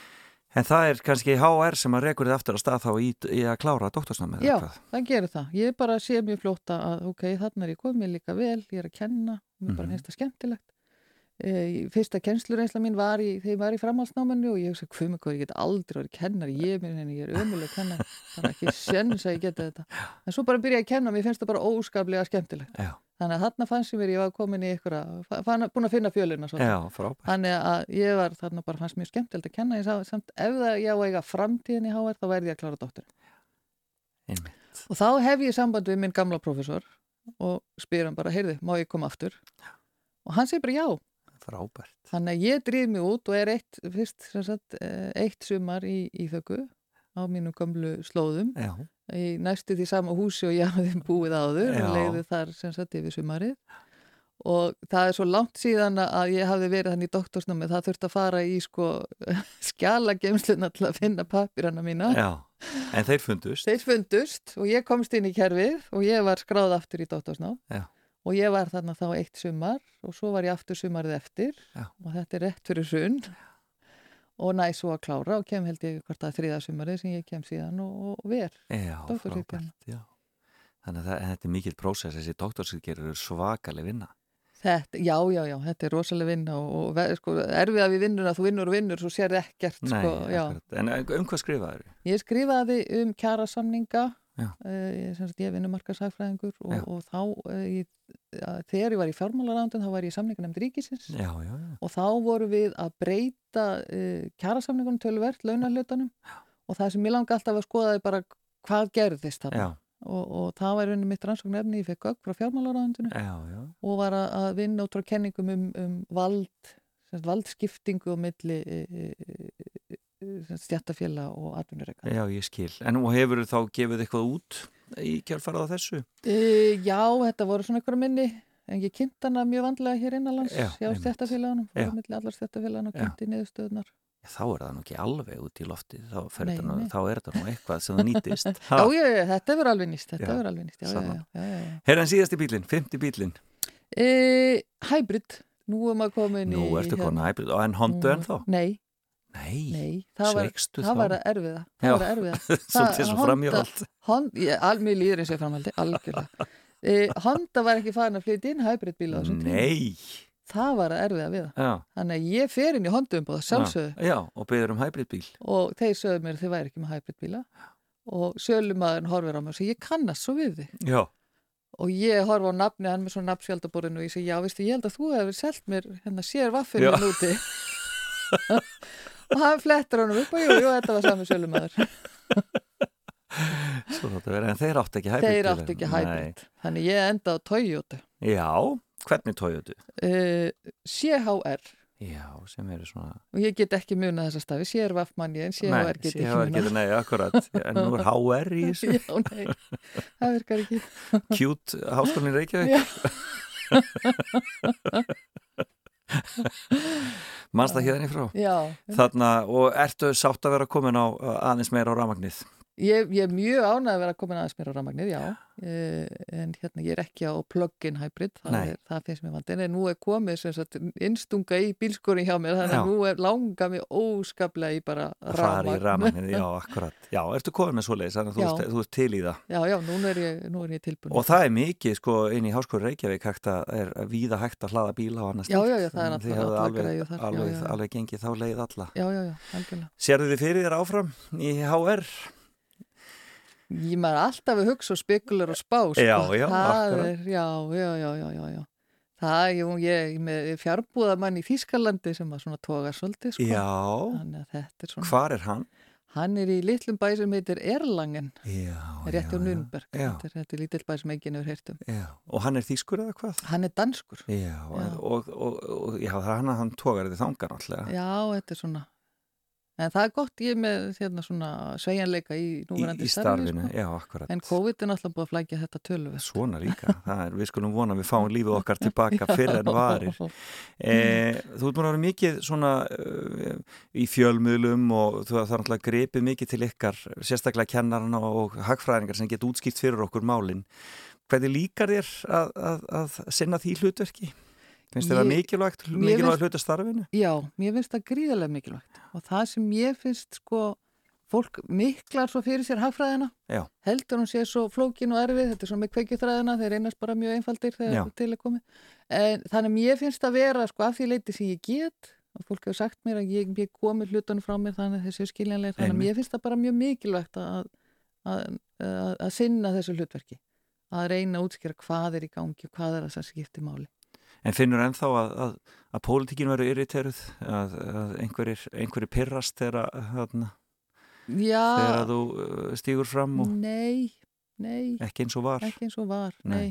En það er kannski HR sem að rekur þið aftur að stað þá í, í að klára doktorsnámið Já, eða hvað? það gerir það. Ég bara sé mjög fljótt að ok, þarna er ég komið líka vel, ég er að kenna, mér bara Mhm. finnst það skemmtilegt. E, fyrsta kennslureynsla mín var í, þegar ég var í framhaldsnáminu og ég hugsa, hvað með hvað, ég get aldrei verið kennar, ég, minn, henni, ég er ömuleg kennar, það er ekki sens að ég geti þetta. En svo bara byrja ég að kenna, mér finnst það bara óskaplega skemmtilegt. Já, Þannig að þarna fannst ég mér, ég var komin í ykkur að, búin að finna svolítið. já. Þannig að ég var þarna bara fannst mjög skemmtilegt að kenna, ég sá samt ef það ég á að eiga framtíðin í HR þá verði ég að klára. Einmitt. Og þá hef ég samband við minn gamla prófessor og spyr hann bara, heyrði, má ég koma aftur? Og hann segir bara já. Frábært. Þannig að ég drýð mig út og er eitt, fyrst, sagt, eh, eitt sumar í, í þöku á mínum gamlu slóðum Já, í næstu því sama húsi og ég hafði búið áður Já. og leiði þar sem sagt yfir sumarið og það er svo langt síðan að ég hafði verið hann í doktorsnámi það þurfti að fara í sko skjalagemsluna til að finna papirana mína já. En þeir fundust. þeir fundust og ég komst inn í kerfið og ég var skráð aftur í doktorsnám Já. Og ég var þarna þá eitt sumar og svo var ég aftur sumarið eftir Já. og þetta er rétt fyrir sunn og næ svo að klára og kem held ég hvort að þriða sumarið sem ég kem síðan og, og ver Já, frábært, já. Þannig að það, þetta er mikill prósess, þessi doktorsritgerður er svakaleg vinna. Þetta, já, já, já, þetta er rosalega vinna og, og sko, erfið að við vinnuna, þú vinnur og vinnur, svo sér ekkert, Nei, sko. En um hvað skrifaður? Ég skrifaði um uh, ég, sem sagt, ég vinnu markasæfræðingur og, og þá, uh, ég, þegar ég var í fjármálarándun, þá var ég í samningarnefnd ríkisins. Já, já, já. og þá voru við að breyta uh, kjarasamningunum tölvert, launahlutanum. Og það sem ég langa alltaf að skoða er bara hvað gerðist þarna. Og, og það var einnig mitt rannsóknarefni, ég fekk gögg frá já. og var að, að vinna út frá kenningum um, um vald, valdskiptingu og milli e, stjættafélag og atvinnureika. Já, ég skil. En nú hefur þá gefið eitthvað út í kjálfarað þessu? E, já, þetta voru svona einhverja minni, en ég kynnt hana mjög vandlega hér innanlands Já, hjá stjættafélagunum, Já. fórum milli allar stjættafélagun og kynnt í niðurstöðunar. Þá er það nú ekki alveg út í lofti, þá, Nei, nú, nei. þá er þetta nú eitthvað sem það nýtist. Já, já, þetta verður alveg nýst, þetta verður alveg nýst. Herðan síðasti bílinn, fymti bílinn. E, hybrid, nú er maður komin Nú ertu kona hybrid, en Honda en þá? Nei, Nei, nei, það sveikstu það þá? var að erfiða, Já. það var að erfiða. Svolítið svo framhjóðald. Hond, ég, al, mér líður eins og framhaldi, algjörlega. E, Honda var ekki farin að flytja inn hybridbíla á þessum tíma. Nei, Það var að erfiða við það. já. Þannig að ég fer inn í Honda umbúða, sjálfsögðu. Já, og beður um hybridbíl. Og þeir sögðu mér að þið væri ekki með hybridbíla. Og sölumæðurinn horfir á mig og segir, ég kannast svo við þið. Já, Og ég horfa á nafni, hann með svona nafnskjaldaborinu og ég segi, já, veistu, ég held að þú hefur selt mér hérna sér Já. vaffurinn úti. og hann flettur honum upp og jú, jú, þetta var sami sölumæður. svo þetta verið, en þeir áttu ekki hybrid Þeir áttu ekki hybrid. Þannig ég enda á Toyota. Já, hvernig tójuðu? Uh, CHR. Já, sem eru svona... Og ég get ekki muna þessa stafi. CRVF manni en CHR get ekki CHR muna. getur, nei, akkurat. En nú er HR í þessu. Já, nei, það virkar ekki. Cute háskólinn Reykjavík. Já, Manst það hérna í frá? já, Þarna, og ertu sátt að vera komin á aðeins meira á ramagnið? Ég, ég er mjög ánægð að vera komin aðeins mér á rafmagnið, já. Eh, En hérna, ég er ekki á plug-in hybrid, það, er, það finnst mér vandinn. En nú er komið sem sagt innstunga í bílskorinn hjá mér, þannig Já. að nú er langa mig óskaplega í bara fara í rafmagn. rafmagnið, já, akkurat. Já, ertu komin með svoleiðis, þannig að þú, þú ert til í það. Já, já, nú er ég, nú er ég tilbúin. og það er mikið, sko, inn í Háskóri Reykjavík hægt að, er víða hægt að hlaða bíla og annars Já, já, já, það er Þið allar- hefðu Ég maður alltaf að hugsa og spekular og spá, sko. Já, já, akkurat. er, já, já, já, já, já. Það, jú, ég, ég með fjárbúðamann í Þýskalandi sem að svona togar svolítið, sko. Já, þetta er svona, hvar er hann? hann er í litlum bæ sem heitir Erlangen, Já, rétt já, á Nürnberg. Þetta er, þetta lítill bæ sem enginn hefur heyrt um. já, og hann er þýskur eða hvað? Hann er danskur. Já, Já. Og, og, og er hann hann tógar þið þangar alltaf Já, þetta er svona, en það er gott ég með hérna svona sveigjanleika í núverandi starfinu, Sko. já, akkurat En COVID er náttúrulega búið að flækja þetta töluvert. Svona líka, það er, við skulum vona að við fáum lífið okkar tilbaka fyrir en varir E, þú ert búin að vera mikið svona uh, í fjölmiðlum og þú er náttúrulega gripið mikið til ykkar, sérstaklega kennarana og hagfræðingar sem geta útskýrt fyrir okkur málin. Hvernig líkar þér að, að, að sinna því hlutverki? Finnst þér það mikilvægt, mikilvægt hluta starfinu? Já, mér finnst það gríðarlega mikilvægt og það sem ég finnst sko fólk miklar svo fyrir sér hagfræðina Já. heldur hún sé svo flókin og erfið þetta er svona með kveikjuþræðina, þeir reynast bara mjög einfaldir þegar til er komið en þannig mér finnst að vera sko af því leiti sem ég get og fólk hefur sagt mér að ég, ég komi hlutunum frá mér þannig þessi skiljanlega þannig Einmitt. mér finnst það bara mjög mikilvægt að, að, að, að sinna þessu hlutverki að reyna að útskýra hvað er í gangi og hvað er það sem skiptir máli En finnur ennþá að, að, að pólitíkin verður irriteruð, að, að einhverjir, pirrast þegar, þegar þú uh, stígur fram og nei, nei. Ekki eins og var, ekki eins og var, Nei. nei,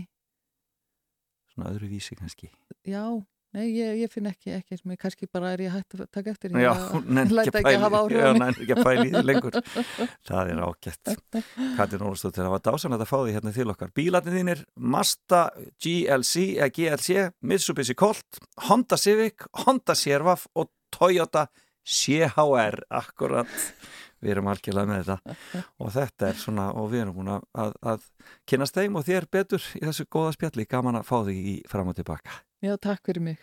svona öðru vísi kannski. já, nei, ég, ég finn ekki, ekki kannski bara er ég hægt að taka eftir Já, ég nenni læt ekki að hafa að áhrif á já, mig. nenni ekki að pæli í því lengur. Það er ágætt. Katrin Ólafsdóttir, það var dásanlega að fá því hérna til okkar. Bílarnir þínir, Mazda GLC, eða GLC, Mitsubishi Colt, Honda Civic, Honda Servaf og Toyota CHR, akkurat. Við erum algjörlega með þetta og þetta er svona, og við erum að, að, að kynast þeim og þér betur í þessu góða spjalli, gaman að fá þig í fram og tilbaka. Já, takk fyrir mig.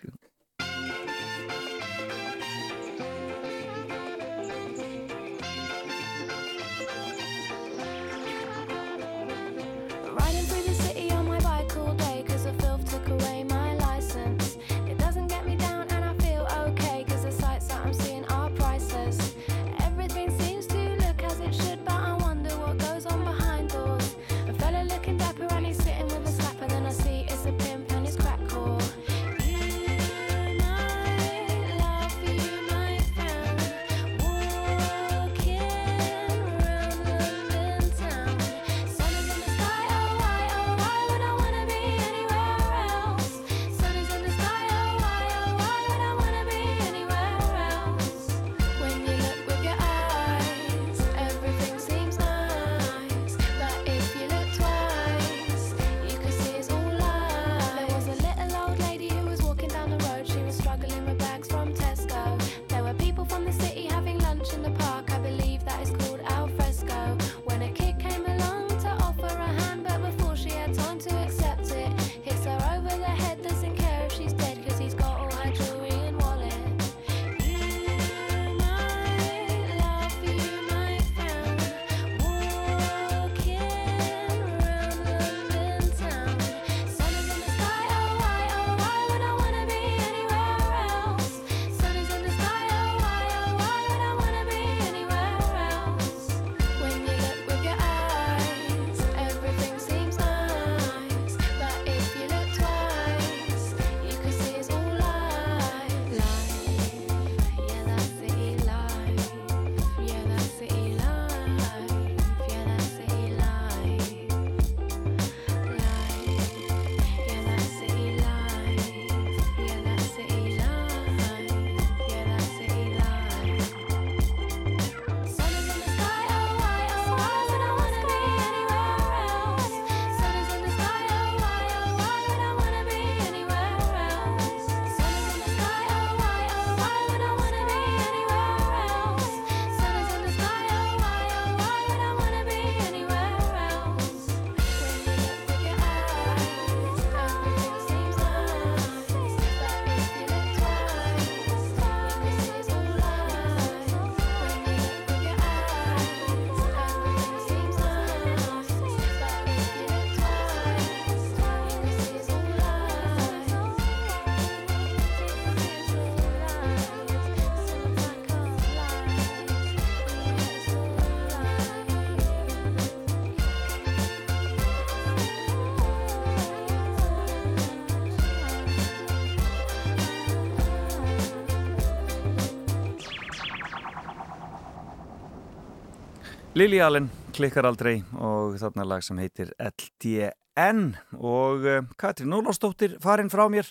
Lili Allen klikkar aldrei og þarna lag sem heitir LDN og uh, Katrín Ólafsdóttir farin frá mér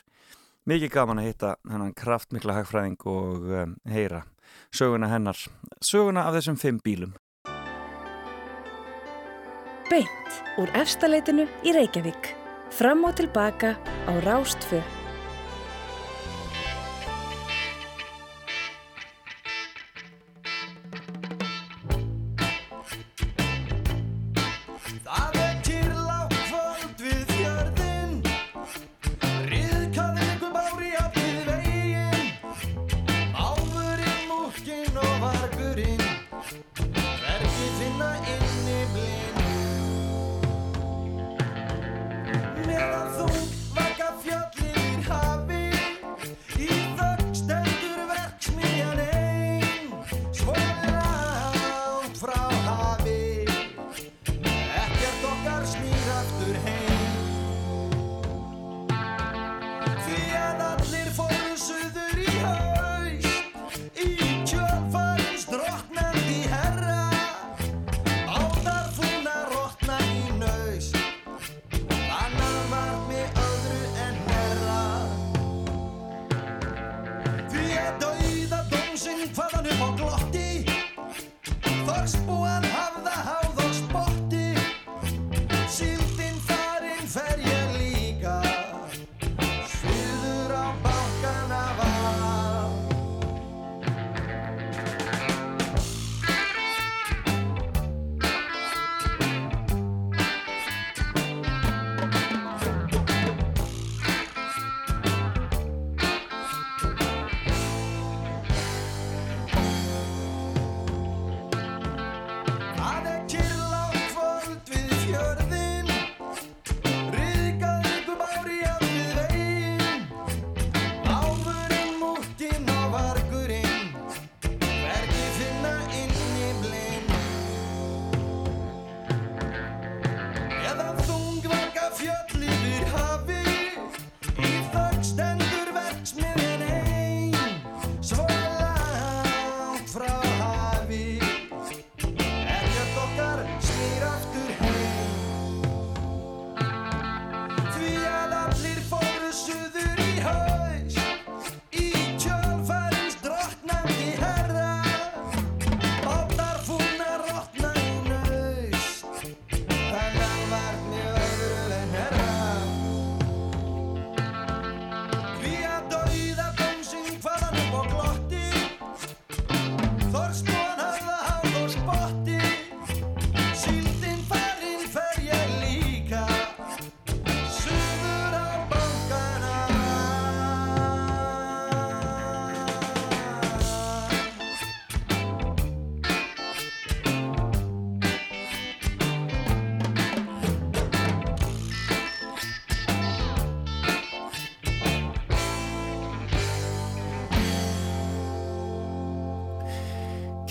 mikið gaman að hitta hennan kraftmikla hagfræðing og uh, heyra söguna hennar söguna af þessum fimm bílum Beint úr efstaleitinu í Reykjavík. Fram og tilbaka á Rástfö.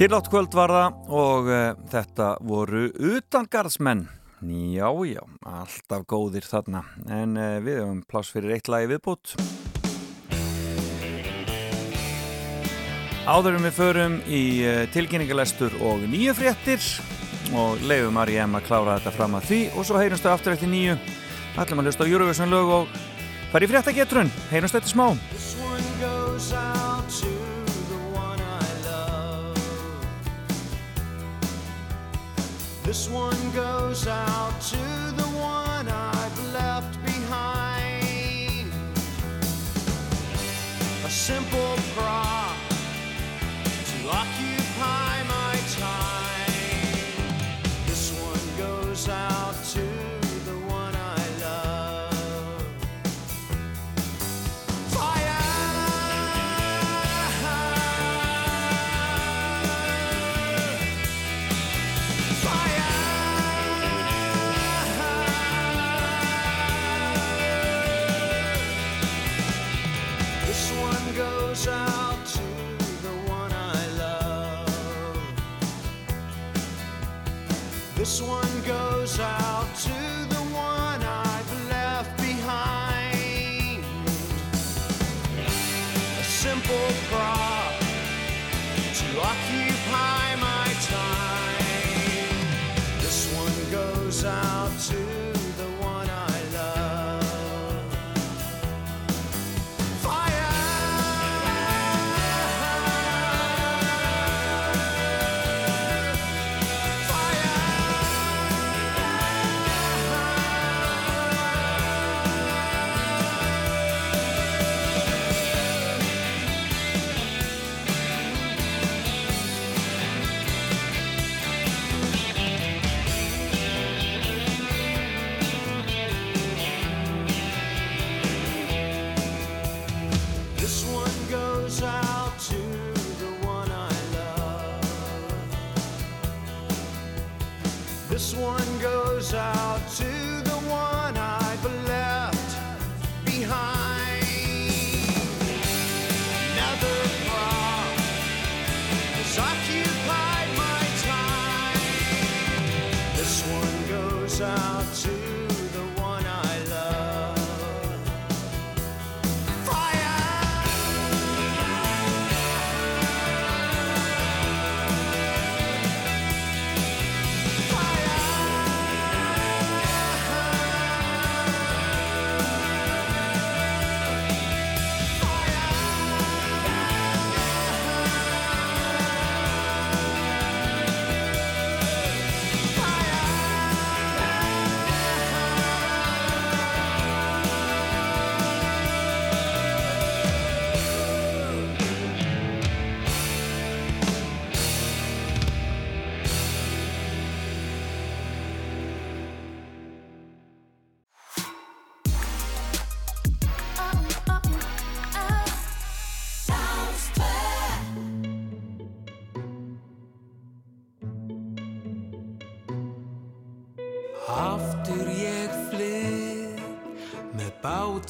Kyrlátt kvöld var það og uh, þetta voru utangarðsmenn. Já, já, alltaf góðir þarna. En uh, við hefum pláss fyrir eitt lagi viðbútt. Áðurum við förum í uh, tilkynningalestur og nýju fréttir og leifum Ariam að klára þetta fram að því og svo heyrumstu aftur eftir nýju. Ætlum að hlusta á Eurovision lög og fara í fréttagetrun. Heyrumstu eftir smá. This one goes out to the one I've left behind. A simple prop to occupy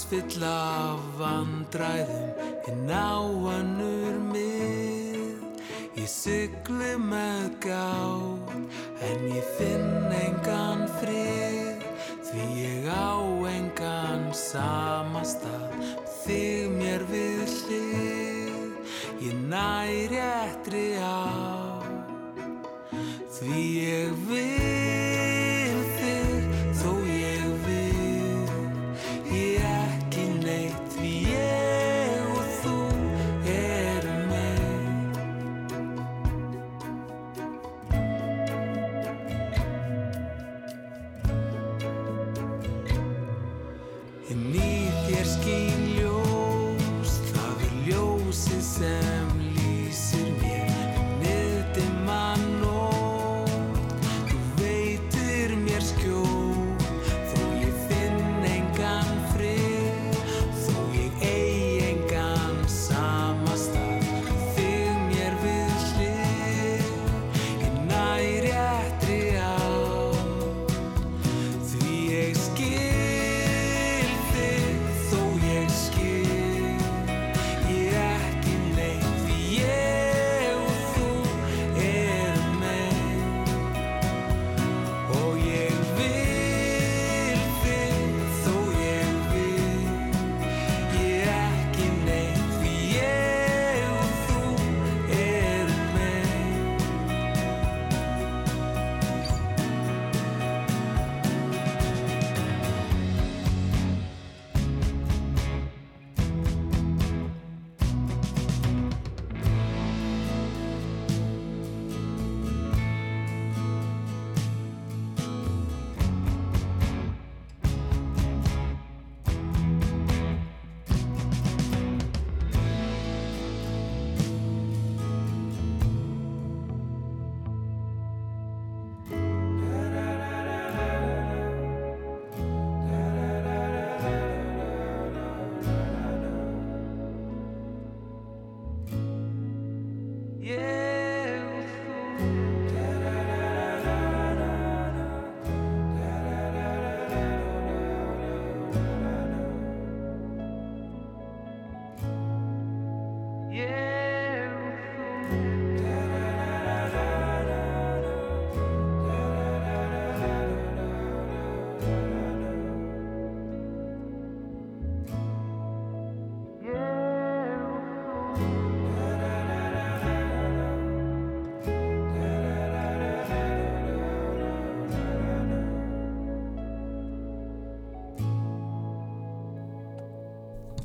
útfyll af vandræðum en á annur mið. Ég sigli með gátt en ég finn engan frið því ég á engan samastað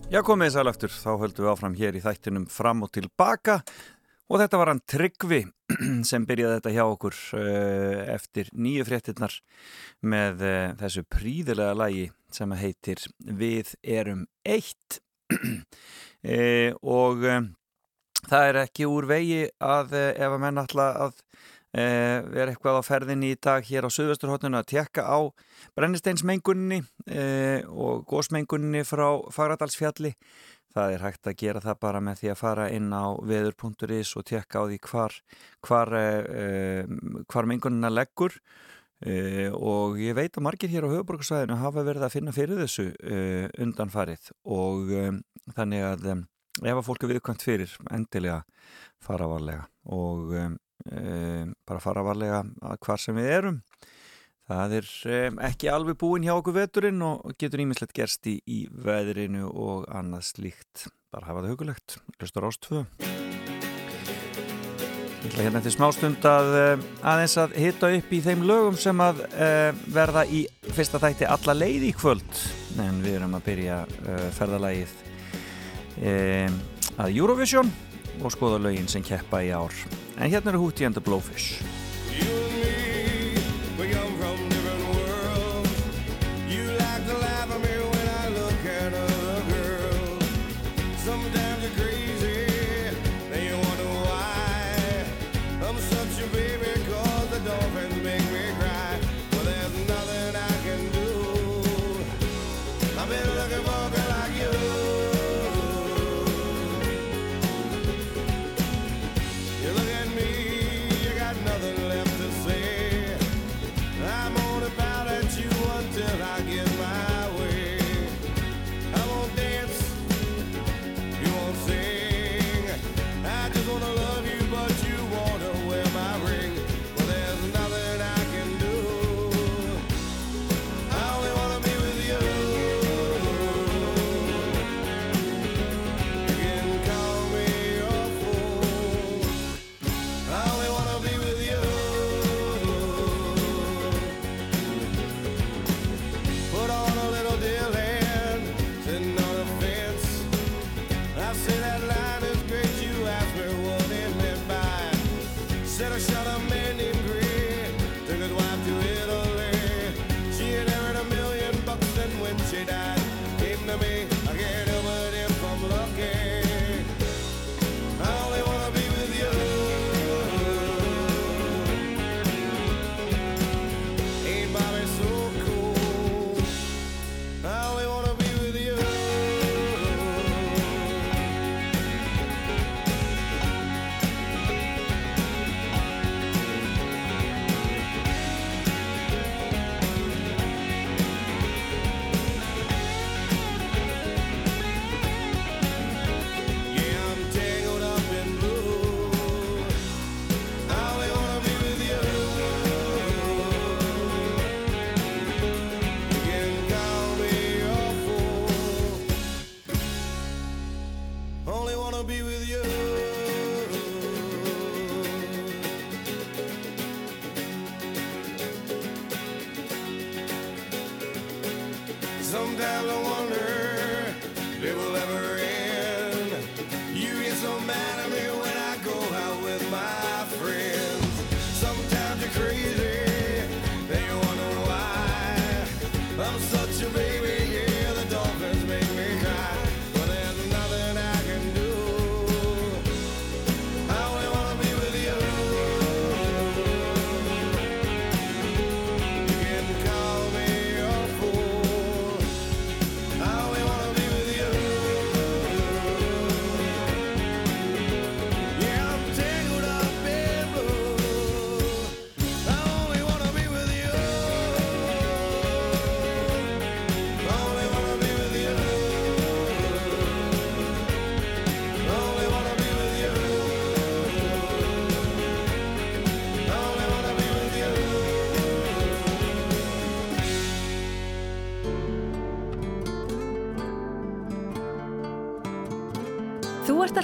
Já, komið sæl aftur, þá höldum við áfram hér í þættinum fram og tilbaka. Og þetta var hann Tryggvi sem byrjaði þetta hjá okkur uh, eftir nýju fréttinnar með uh, þessu príðilega lagi sem heitir Við erum eitt. Uh, og um, það er ekki úr vegi að ef að menn ætla að uh, vera eitthvað á ferðinni í dag hér á Suðvesturhóttinu að tekka á brennisteinsmengunni uh, og gósmengunni frá Fagradalsfjalli. Það er hægt að gera það bara með því að fara inn á veður.is og tekka á því hvar hvar, uh, hvar mengunina leggur. Uh, og ég veit að margir hér á höfuborgarsvæðinu hafa verið að finna fyrir þessu uh, undanfarið. Og um, þannig að ef að fólk er viðkvæmt fyrir endilega fara varlega og um, bara fara varlega að hvar sem við erum. Það er um, ekki alveg búin hjá okkur veturinn og getur ímislegt gerst í, í veðrinu og annað slíkt. Bara hafa það hugulegt, hlustur ástöðu Ég ætla hérna til smástund að um, aðeins að hita upp í þeim lögum sem að uh, verða í fyrsta þætti alla leið í kvöld. En við erum að byrja uh, ferðalagið um, að Eurovision og skoða lögin sem keppa í ár. En hérna eru Hootie and the Blowfish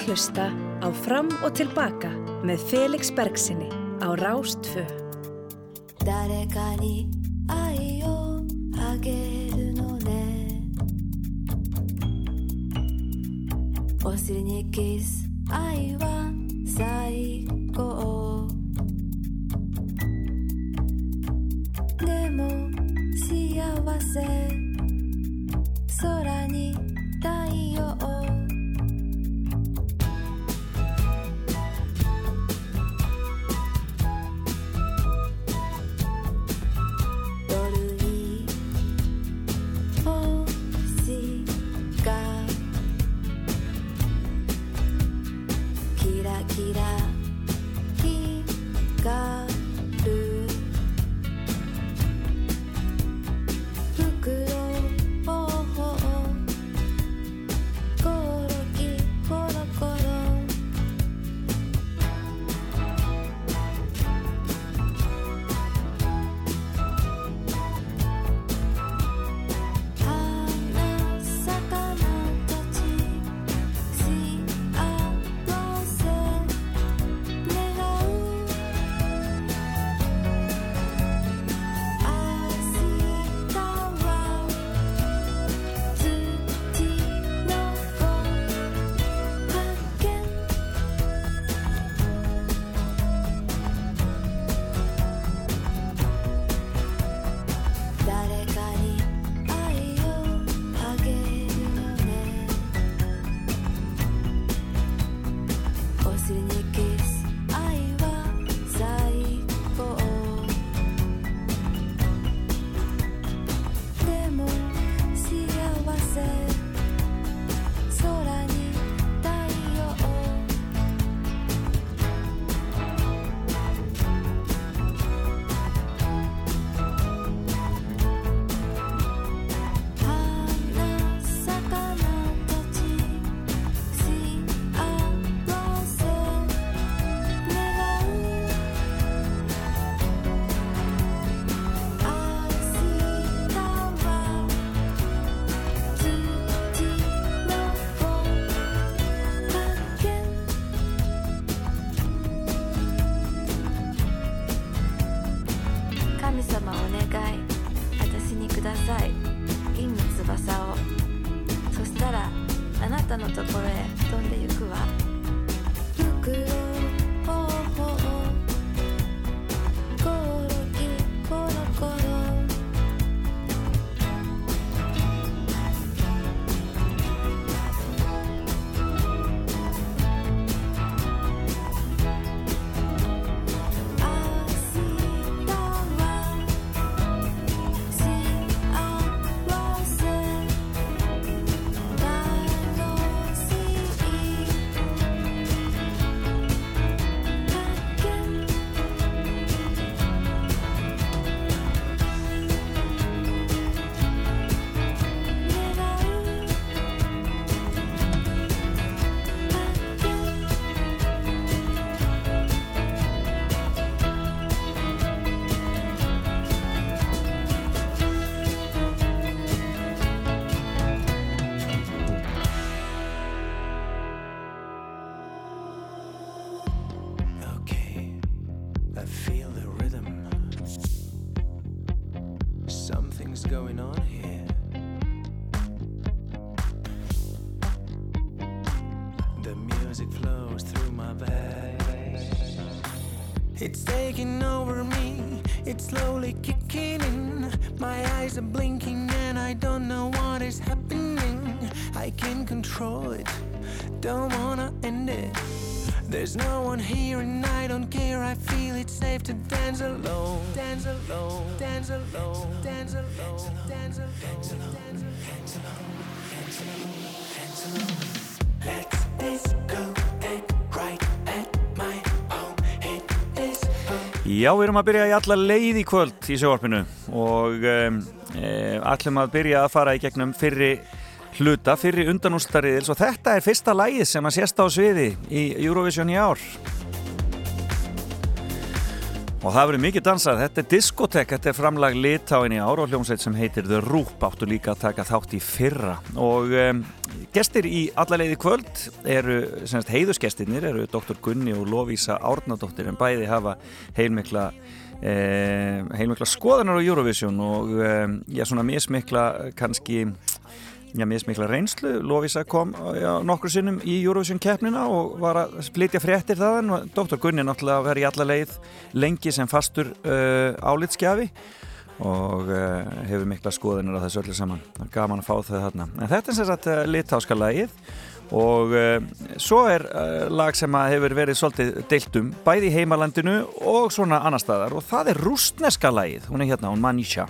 að hlusta á Fram og Tilbaka með Felix Bergsinni á Rástfö. Slowly kicking in. My eyes are blinking and I don't know what is happening. I can't control it, don't wanna end it. There's no one here and I don't care. I feel it's safe to dance alone. Dance alone, dance alone, dance alone, dance alone, dance alone, dance alone, Já, við erum að byrja í alla leið í kvöld í sjóvarpinu og um, e, ætlum að byrja að fara í gegnum fyrri hluta, fyrri undanústariðils og þetta er fyrsta lægið sem að sést á sviði í Eurovision í ár. Og það verður mikið dansað, þetta er diskotek, þetta er framlag litáin í ár og hljómsveit sem heitir The Roop áttu líka að taka þátt í fyrra og um, gestir í alla leiði kvöld eru, semst heiðusgestirnir eru Dr. Gunni og Lovísa Árnadóttir en bæði hafa heilmikla eh, heilmikla skoðanar á Eurovision og um, já svona mismikla kannski já, mismikla reynslu. Lovisa kom já, nokkur sinnum í Eurovision keppnina og var að flytja fréttir þaðan og Dr. Gunni náttúrulega verið í alla leið lengi sem fastur uh, álitskjafi og uh, hefur mikla skoðunir á þessu öllu saman. Það er Gaman að fá þau þarna. En þetta er sagt uh, litáska lagið og uh, svo er uh, lag sem hefur verið svolítið deilt um bæði í heimalandinu og svona annar staðar og það er rústneska lagið. Hún er hérna, hún Manisha.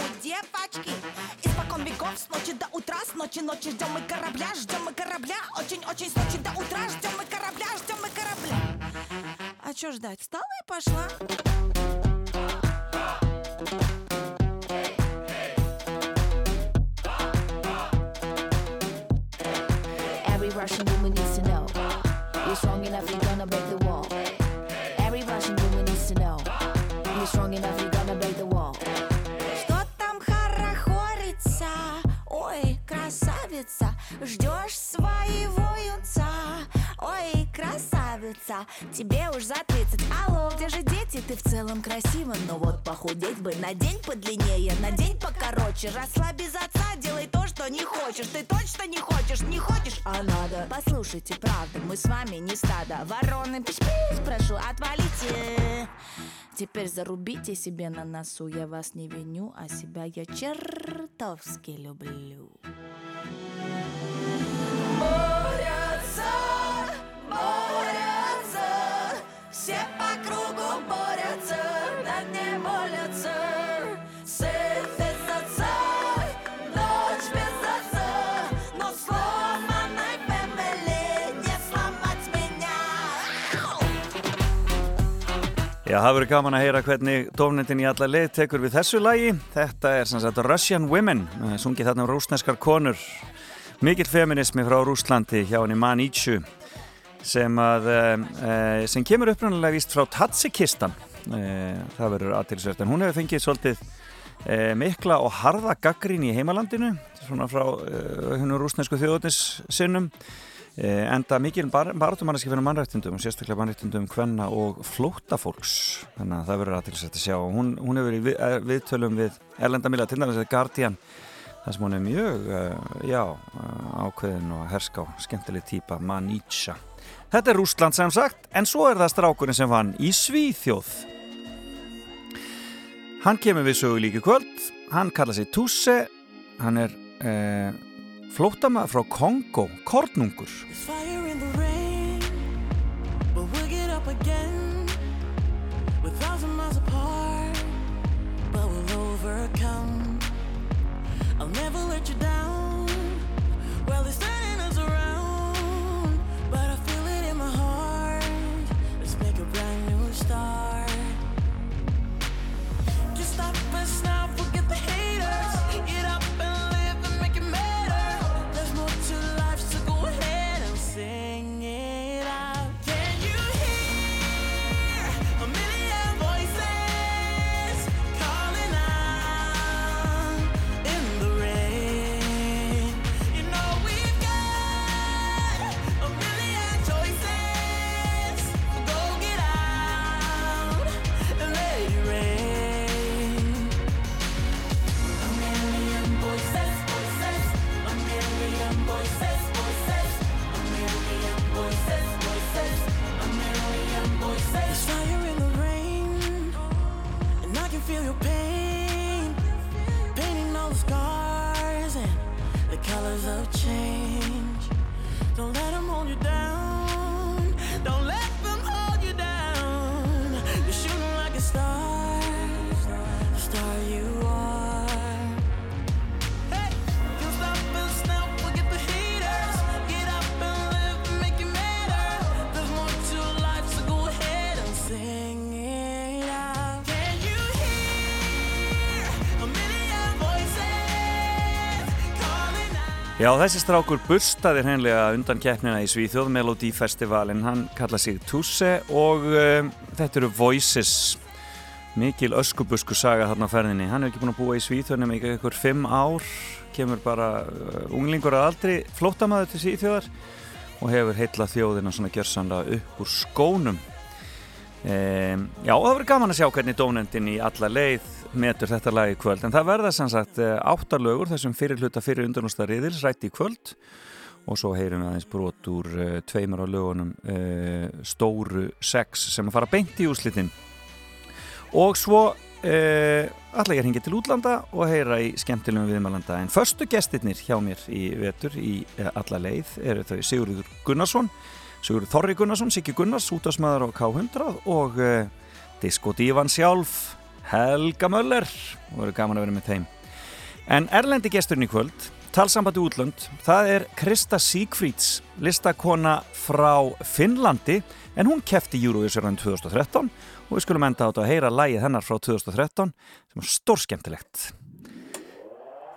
девочки? Испокон веков, с ночи до утра С ночи, ночи ждем мы корабля, ждем мы корабля. Очень-очень с ночи до утра Ждем мы корабля, ждем мы корабля. А чё ждать, встала и пошла. Every Russian woman needs to know. You're strong enough, you're gonna break the wall. Every Russian woman needs to know. You're strong enough, you're красавица Тебе уж за 30 Алло, где же дети? Ты в целом красива Но вот похудеть бы на день подлиннее На день покороче. Расслабь без отца, делай то, что не хочешь. Ты точно не хочешь, не хочешь, а надо. Послушайте, правда, мы с вами не стадо. Вороны, пиш-пиш, прошу, отвалите. Теперь зарубите себе на носу. Я вас не виню, а себя я чертовски люблю. Борются, борются Все по кругу борются, да не молятся Сын без отца, дочь без отца Но сломанной фэмили не сломать меня Já, það verður gaman að heyra hvernig tónendin í alla leið tekur við þessu lagi. Þetta er sem sagt Russian Women, eh, sungið þarna um rúsneskar konur. Mikill feminismi frá Rúslandi hjá henni Manichu sem, að, e, sem kemur upprannilega víst frá Tatsikistan. E, það verður aðtilsvert en hún hefur fengið svolítið e, mikla og harða gaggrín í heimalandinu svona frá hennu rúsnesku þjóðunis sinnum. Enda mikil bar, baratumanniski fyrir mannrættindum sérstaklega mannrættindum hvenna og flóttafólks. Þannig að það verður aðtilsvert að sjá. Hún, hún hefur í við, eh, viðtölum við erlendamila til dæmis eða Guardian þar sem hún er mjög já, ákveðin og herská skemmtileg típa Manícha Þetta er Rústland sem sagt, en svo er það strákurinn sem vann í Svíþjóð. Hann kemur við sögu líki kvöld, hann kalla sig Tusse, hann er eh, flótamaður frá Kongo, kornungur. We're thousand miles apart, but we'll overcome. Já, þessi strákur burstaði hreinlega undan keppnina í Svíþjóð Melody Festivalin, hann kalla sig Tusse og um, þetta eru Voices. Mikil öskubusku saga þarna á ferðinni, hann er ekki búin að búa í Svíþjóð nema ykkur fimm ár. Kemur bara uh, unglingur að aldrei flótamaður til Svíþjóðar og hefur heitla þjóðina svona gjörsanlega upp úr skónum um, Já, og það verður gaman að sjá hvernig dónendin í alla leið metur þetta lag í kvöld. En það verða sem sagt eh, áttarlögur þessum fyrir hluta fyrir undanústa riðils rætt í kvöld. Og svo heyrum við aðeins brot úr uh, tveimur á lögunum uh, stóru sex sem að fara beint í úslitin og svo uh, ætla ég að hengja til útlanda og heyra í skemmtilegum viðmælanda. En förstu gestirnir hjá mér í vetur í alla leið eru þau Sigurður Gunnarsson Sigurður Þorri Gunnarsson, Siggi Gunnars, útásmaður á K100 og uh, Disko Dívan sjálf Helga Möller. Og verður gaman að vera með þeim. En erlendi gesturinn í kvöld talsambandi útlönd, það er Krista Sigfríds, listakona frá Finnlandi en hún kefti Eurovision 2013 og við skulum enda á þetta að heyra lægið hennar frá 2013 sem er stórskemmtilegt.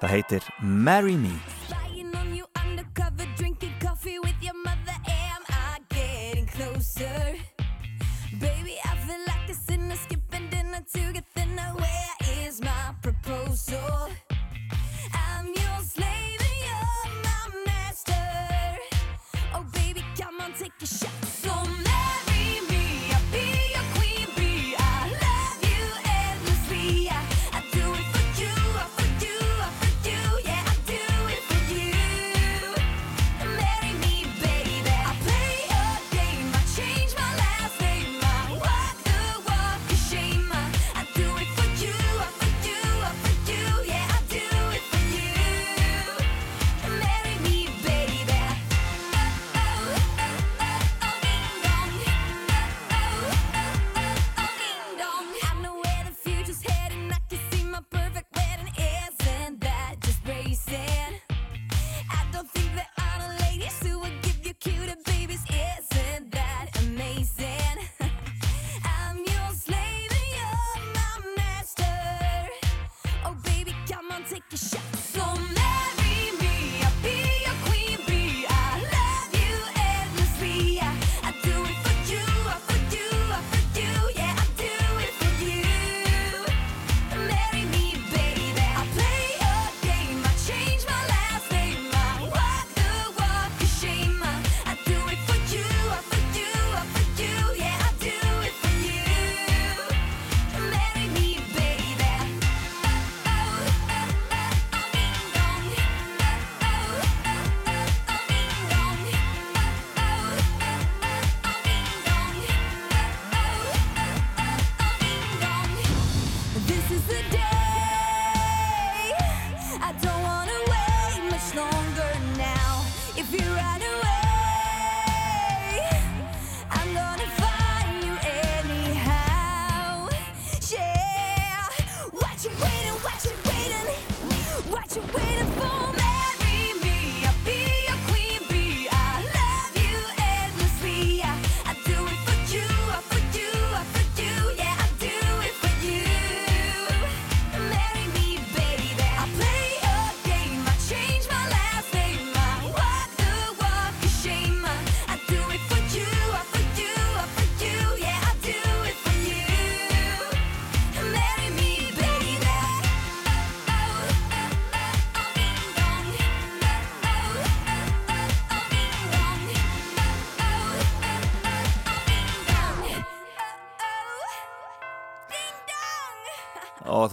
Það heitir Marry Me take a shot.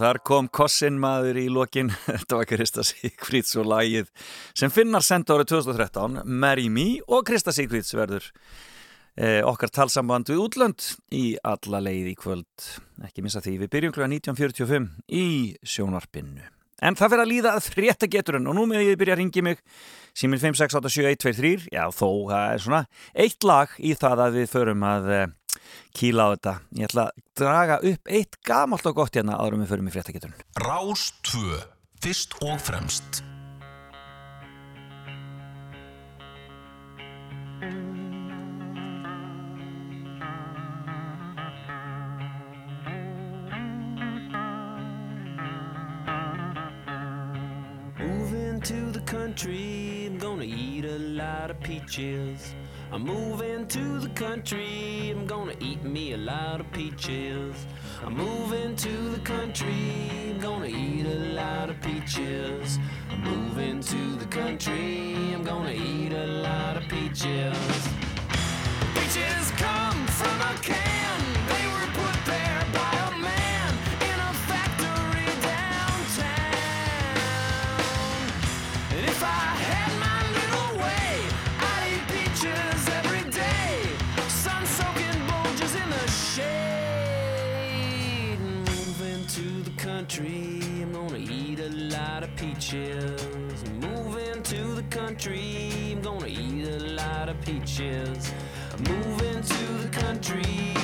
Þar kom Kossin maður í lokin. Þetta var Krista Sigfríds og lagið sem finnar senda árið 2013 Marry Me og Krista Sigfríds verður eh, okkar talsamband við útlönd í alla leið í kvöld. Ekki missa því, við byrjum kl. 19.45 í sjónvarpinu. En það fyrir að líða að frétta geturinn og nú með ég byrja að ringi mig síminn 5687123 já þó, það er svona eitt lag í það að við förum að eh, kýla á þetta. Ég ætla að draga upp eitt gamalt og gott hérna áður en við förum í fréttageturinn. Rás 2. Fyrst og fremst. Moving to the country, gonna eat a lot of peaches. I'm moving to the country, I'm gonna eat me a lot of peaches. I'm moving to the country, I'm gonna eat a lot of peaches. I'm moving to the country, I'm gonna eat a lot of peaches. Peaches come from a can, peaches. Moving to the country, I'm gonna eat a lot of peaches. Moving to the country,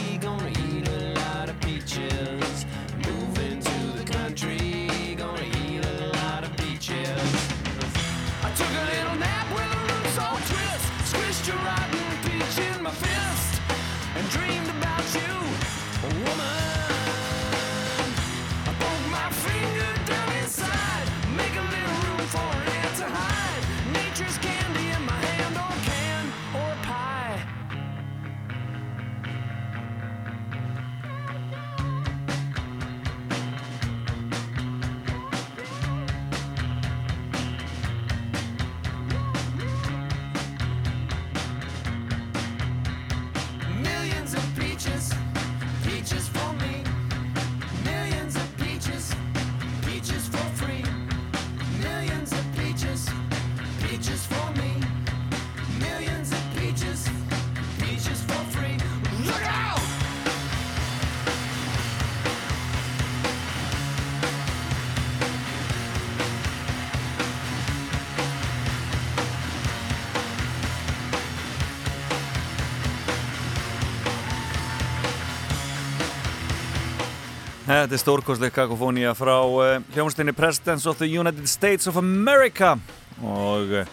Þetta er stórkostleg kakofónia frá uh, hljómsdeinni Presidents of the United States of America. Og uh,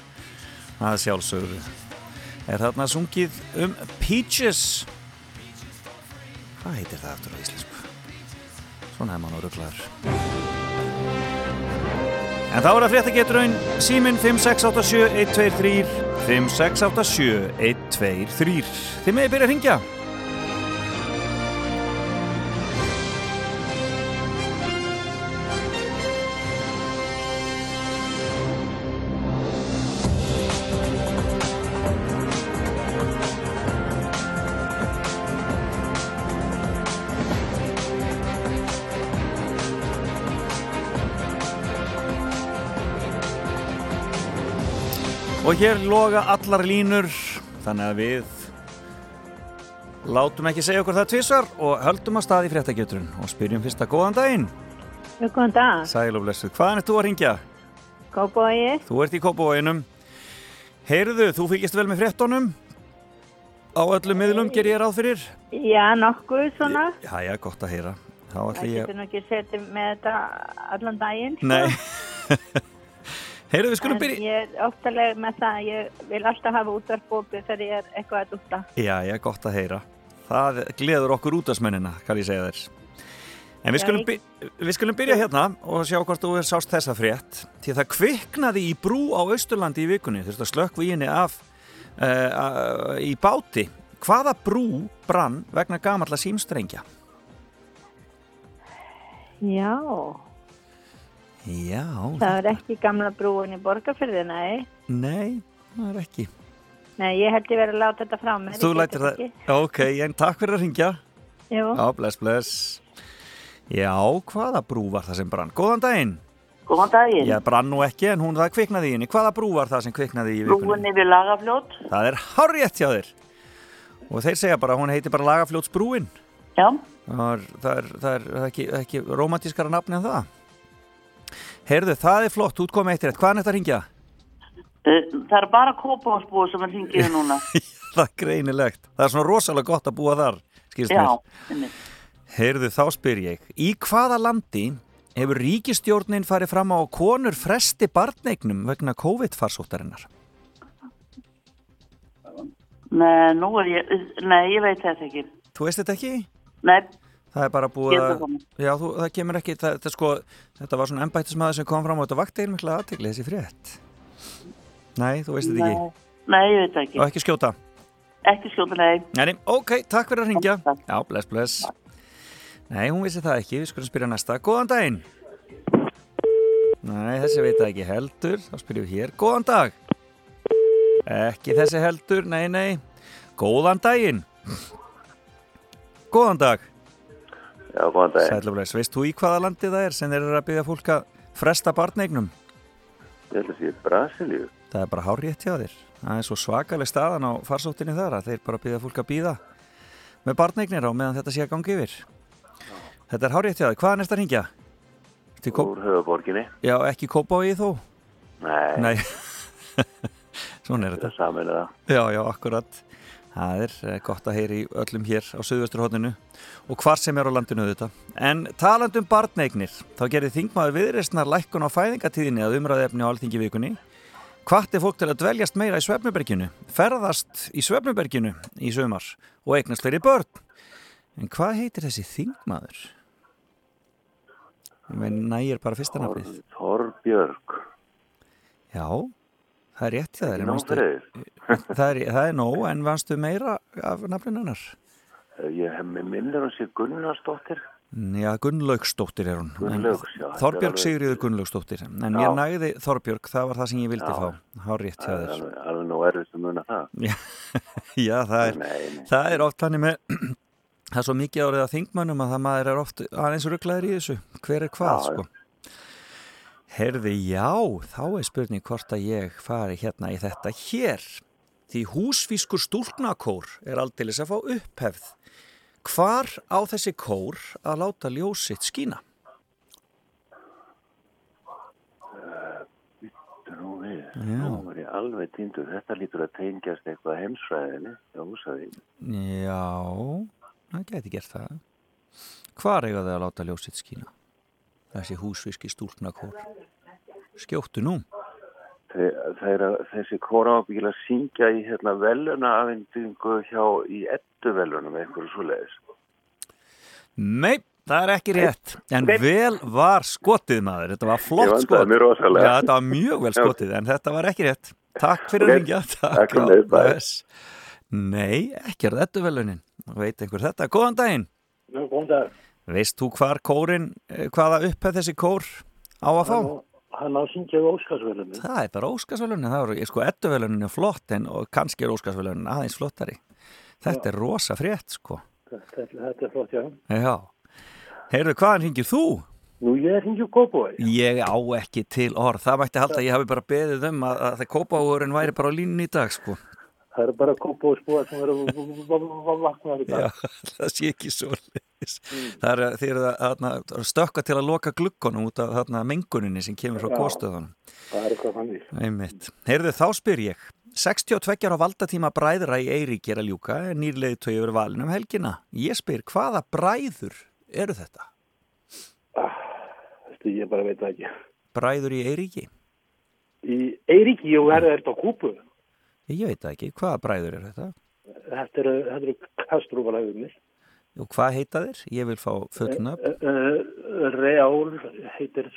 það sjálfsögðu er þarna sungið um Peaches. Hvað heitir það aftur á íslensku? Svona er mann á rugglaður En þá er það fréttageturraun síminn 5687-123 5687-123 Þið meði byrja að ringja Og hér loga allar línur þannig að við látum ekki segja okkur það tvisvar og höldum að stað í fréttagjöturinn og spyrjum fyrsta góðan daginn. Góðan dag. Sæl og blessuð. Hvaðan ert þú að ringja? Kópavogi. Þú ert í Kópavóinum. Heyrðu, þú fylgist vel með fréttonum? Á öllum miðlum ger ég ráð fyrir? Já, nokkuð svona. Já, já, gott að heyra. Það ég... getur nú ekki setið með þetta allan daginn. sko. Nei. Heyrðu, við skulum byrja... ég er óttalega með það að ég vil alltaf hafa útvarp opið þegar ég er eitthvað að dúta. Já, já, gott að heyra. Það gleður okkur útastmennina, kann ég segja þér. En við skulum, ég- by við skulum byrja hérna og sjá hvort þú er sást þessa frétt. Því að það kviknaði í brú á Austurlandi í vikunni. Þú veist að slökkvi henni af uh, í báti. Hvaða brú brann vegna gamalla símstrengja? Já, Já, það er ekki gamla brúin í borgarfyrði, nei. nei, það er ekki. Nei, ég held ég verið að láta þetta frá mér. Þú lætir það, ekki. ok, en takk fyrir að ringja. Jú, Já, bless, bless. Já, hvaða brú var það sem brann? Góðan daginn. Góðan daginn. Já, brann nú ekki, en hún það kviknaði í henni. Hvaða brú var það sem kviknaði í vikunni? Brúin yfir lagafljót. Það er hárétt hjá þér. Og þeir segja bara hún heiti bara Lagafljótsbrúin. Já. Það er, það er, það er, það er ekki, ekki romantískara nafni en það. Heyrðu, það er flott, út komið eitt rétt. Hvaðan er þetta að ringja? Uh, það er bara kópásbúið sem er hringið núna. það er greinilegt. Það er svona rosalega gott að búa þar, skýrst Já, mér. einmitt. Heyrðu, þá spyr ég. Í hvaða landi hefur ríkistjórnin farið fram á konur fresti barneignum vegna COVID-farsóttarinnar? Nei, nú er ég, nei, ég veit þetta ekki. Þú veist þetta ekki? Nei, Það er bara búið að... Já, þú, það kemur ekki... Það, þetta, sko, þetta var svona embættismæður sem kom fram og þetta vakti einmikla aðtegli þessi frétt. Nei, þú veist þetta ekki. Nei, ég veit það ekki. Og ekki skjóta. Ekki skjóta, nei. Nei, nei, ok, takk fyrir að ringja. Já, bless, bless. Nei, hún vissi það ekki, við skulum spyrja næsta. Góðan daginn. Nei, þessi veit það ekki heldur. Þá spyrjum við hér. Góðan dag. Ekki þessi heldur, nei, nei. Góðan daginn. Góðan dag. Já, góðan daginn. Sætla bless, veist þú í hvaða landi það er sem þeir eru að byggja fólk að fresta barneignum? Ég held að sé Brasilíu. Það er bara hárétt hjá þér. Það er svo svakaleg staðan á farsóttinni þar að þeir bara byggja fólk að býða með barneignir á meðan þetta sé að gangi yfir. Þetta er hárétt hjá þér. Hvaðan er þetta að ringja? Úr höfuborginni. Já, ekki kópa á í þó? Nei. Nei. Svona er þetta. Það saman er það. Já, já, akkurat. Það er eh, gott að heyri öllum hér á Suðvesturhóttinu og hvar sem er á landinu þetta. En taland um barneignir, þá gerði þingmaður viðreistnar lækkun á fæðingatíðinni að umræðefni á alþingi vikunni. Hvart er fólk til að dveljast meira í Svefnuberginu, ferðast í Svefnuberginu í sömar og eignast fleiri börn. En hvað heitir þessi þingmaður? Nægir bara fyrsta nafnið. Þorbjörg. Já, það er rétt en Nóg manstu- það, er, það er nóg, en vannstu meira af nafninu hennar? Ég hef með minnir hún sér Gunnarsdóttir. Já, Gunnlaugsdóttir er hún. Gunnlaugs, já, er Þorbjörg Sigriður Gunnlaugsdóttir. En Já. mér nægði Þorbjörg, það var það sem ég vildi Já. fá. Há rétt Það er alveg, alveg nú erfitt að muna það. Já, það, er, Nei, nei. það er oft þannig með, það er svo mikið árið að þingmönnum að það maður er oft aðeins rugglaður í þessu. Hver er hvað, já. sko? Herði, já, þá er spurning hvort að ég fari hérna í þetta hér. Því húsfískur stúlknakór er aldeilis að fá upphefð. Hvar á þessi kór að láta ljósitt skína? Nú var ég alveg týndur. Þetta lítur að tengjast eitthvað heimsfræðinu. Já, húsaði. Já, það geti gert það. Hvar eiga þau að láta ljósitt skína? Þessi húsfíski stúlknakór. Skjóttu nú. Þeir, þeir, þessi kóra ábyggilega að syngja í hérna veluna afindingu hjá í ettu velunum eitthvað svo leiðis. Nei, það er ekki rétt. En vel var skotið maður. Þetta var flott vandaði skot. mig rosalega. Já, þetta var mjög vel skotið, en þetta var ekki rétt. Takk fyrir að ringja. takk fyrir, bless. Nei, ekki er þetta velunin. Veit einhver þetta. Góðan daginn. Góðan dag. Veist þú hvar kórin, eh, hvaða upphæð þessi kór á að fá? Hann, á að syngja í Óskarsvölunni. Það er bara óskarsvelunin. Það er sko edduvelunin er flott en kannski er óskarsvelunin aðeins flottari. Þetta er rosa frétt, sko. Þetta, þetta er flott, já. Já. Heyrðu, hvaðan ringir þú? Nú, ég hringi Kópói. Ég á ekki til orð. Það mætti halda að ég hafi bara beðið um að, að það kópáhugurinn væri bara á línunni í dag, sko. Það eru bara Kópói spúar sem eru vaknaður í dag. það sé ekki svo leiðis. Það er eru stökka til að loka glukkonum út af menguninni sem kemur frá góðstöðunum. Það er eitthvað. Einmitt. Heyrðu, þá spyr ég. 62 ára valdatíma bræðra í Eirík er að ljúka, en nýrleiði tói yfir valin um helgina. Ég spyr, hvaða bræður eru þetta? Veistu, ég bara veit ekki. Bræður í Eiríki? Í Eiríki, jú, er þetta á Kúpu. Ég veit ekki. Hvaða bræður eru þetta? Þetta eru, eru kastrúfalæðumir. Og hvað heita þeir? Ég vil fá fullnöfn. Uh, Reál heitir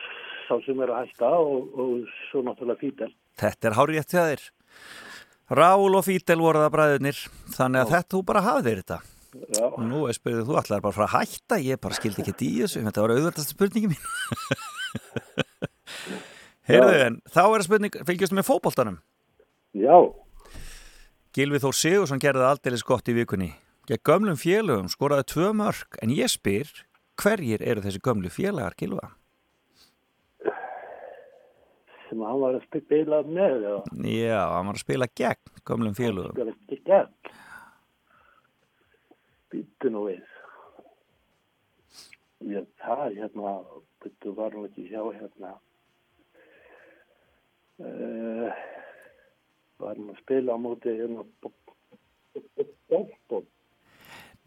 sá sem er hætta og, og svo náttúrulega Fítel. Þetta er hárétt hjá þér. Rál og Fítel voru það bræðunir, þannig að þetta þú bara hafið þér þetta. Já. Nú er spyrðið, þú ætlaði bara frá að hætta, ég bara skildi ekki í þessu, þetta var auðvöldast spurningi mín. Heyrðu en, þá er spurning, fylgjastu með fótboltanum? Já. Gilvi Þór Sigursson gerði aldeilis gott í vikunni. Gegn gömlum félögum skoraði tvö mörg, en ég spyr, hverjir eru þessi gömlu félagar, Gilva? Sem hann var að spila með, eða? Já, hann var að spila gegn gömlum félögum. Spila ekki gegn. Býttu nú við. Ég, er hérna, býttu var nú ekki hjá hérna. Uh, var hann að spila á móti hérna Bolton.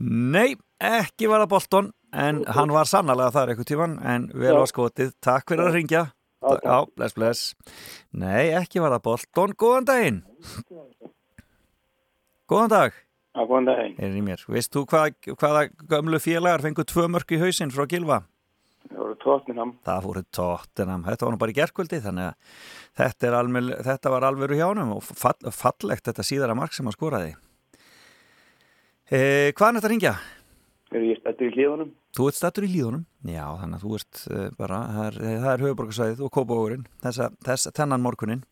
Nei, ekki var það Bolton, en hann var sannlega þar eitthvað tíman, en vel var skotið. Takk fyrir að ringja. Já, bless, bless. Nei, ekki var það Bolton. Góðan daginn. Góðan dag. Já, góðan daginn. Veist þú hvað, hvaða gömlu félagar fengu tvö mörg í hausinn frá Gilva? Það voru Tottenham. Það voru Tottenham, þetta var nú bara í gerkvöldi þannig að þetta, er almel, þetta var alveg úr hjánum og fall, fallegt þetta síðara mark sem að skoraði. E, hvaðan er þetta að ringja? Er ég stættur í hlíðunum? Þú ert stættur í líðunum? Já, þannig að þú ert uh, bara, það er, það er höfuborgarsæðið og kópavóðurinn, þessa, þess, þennan morgunin.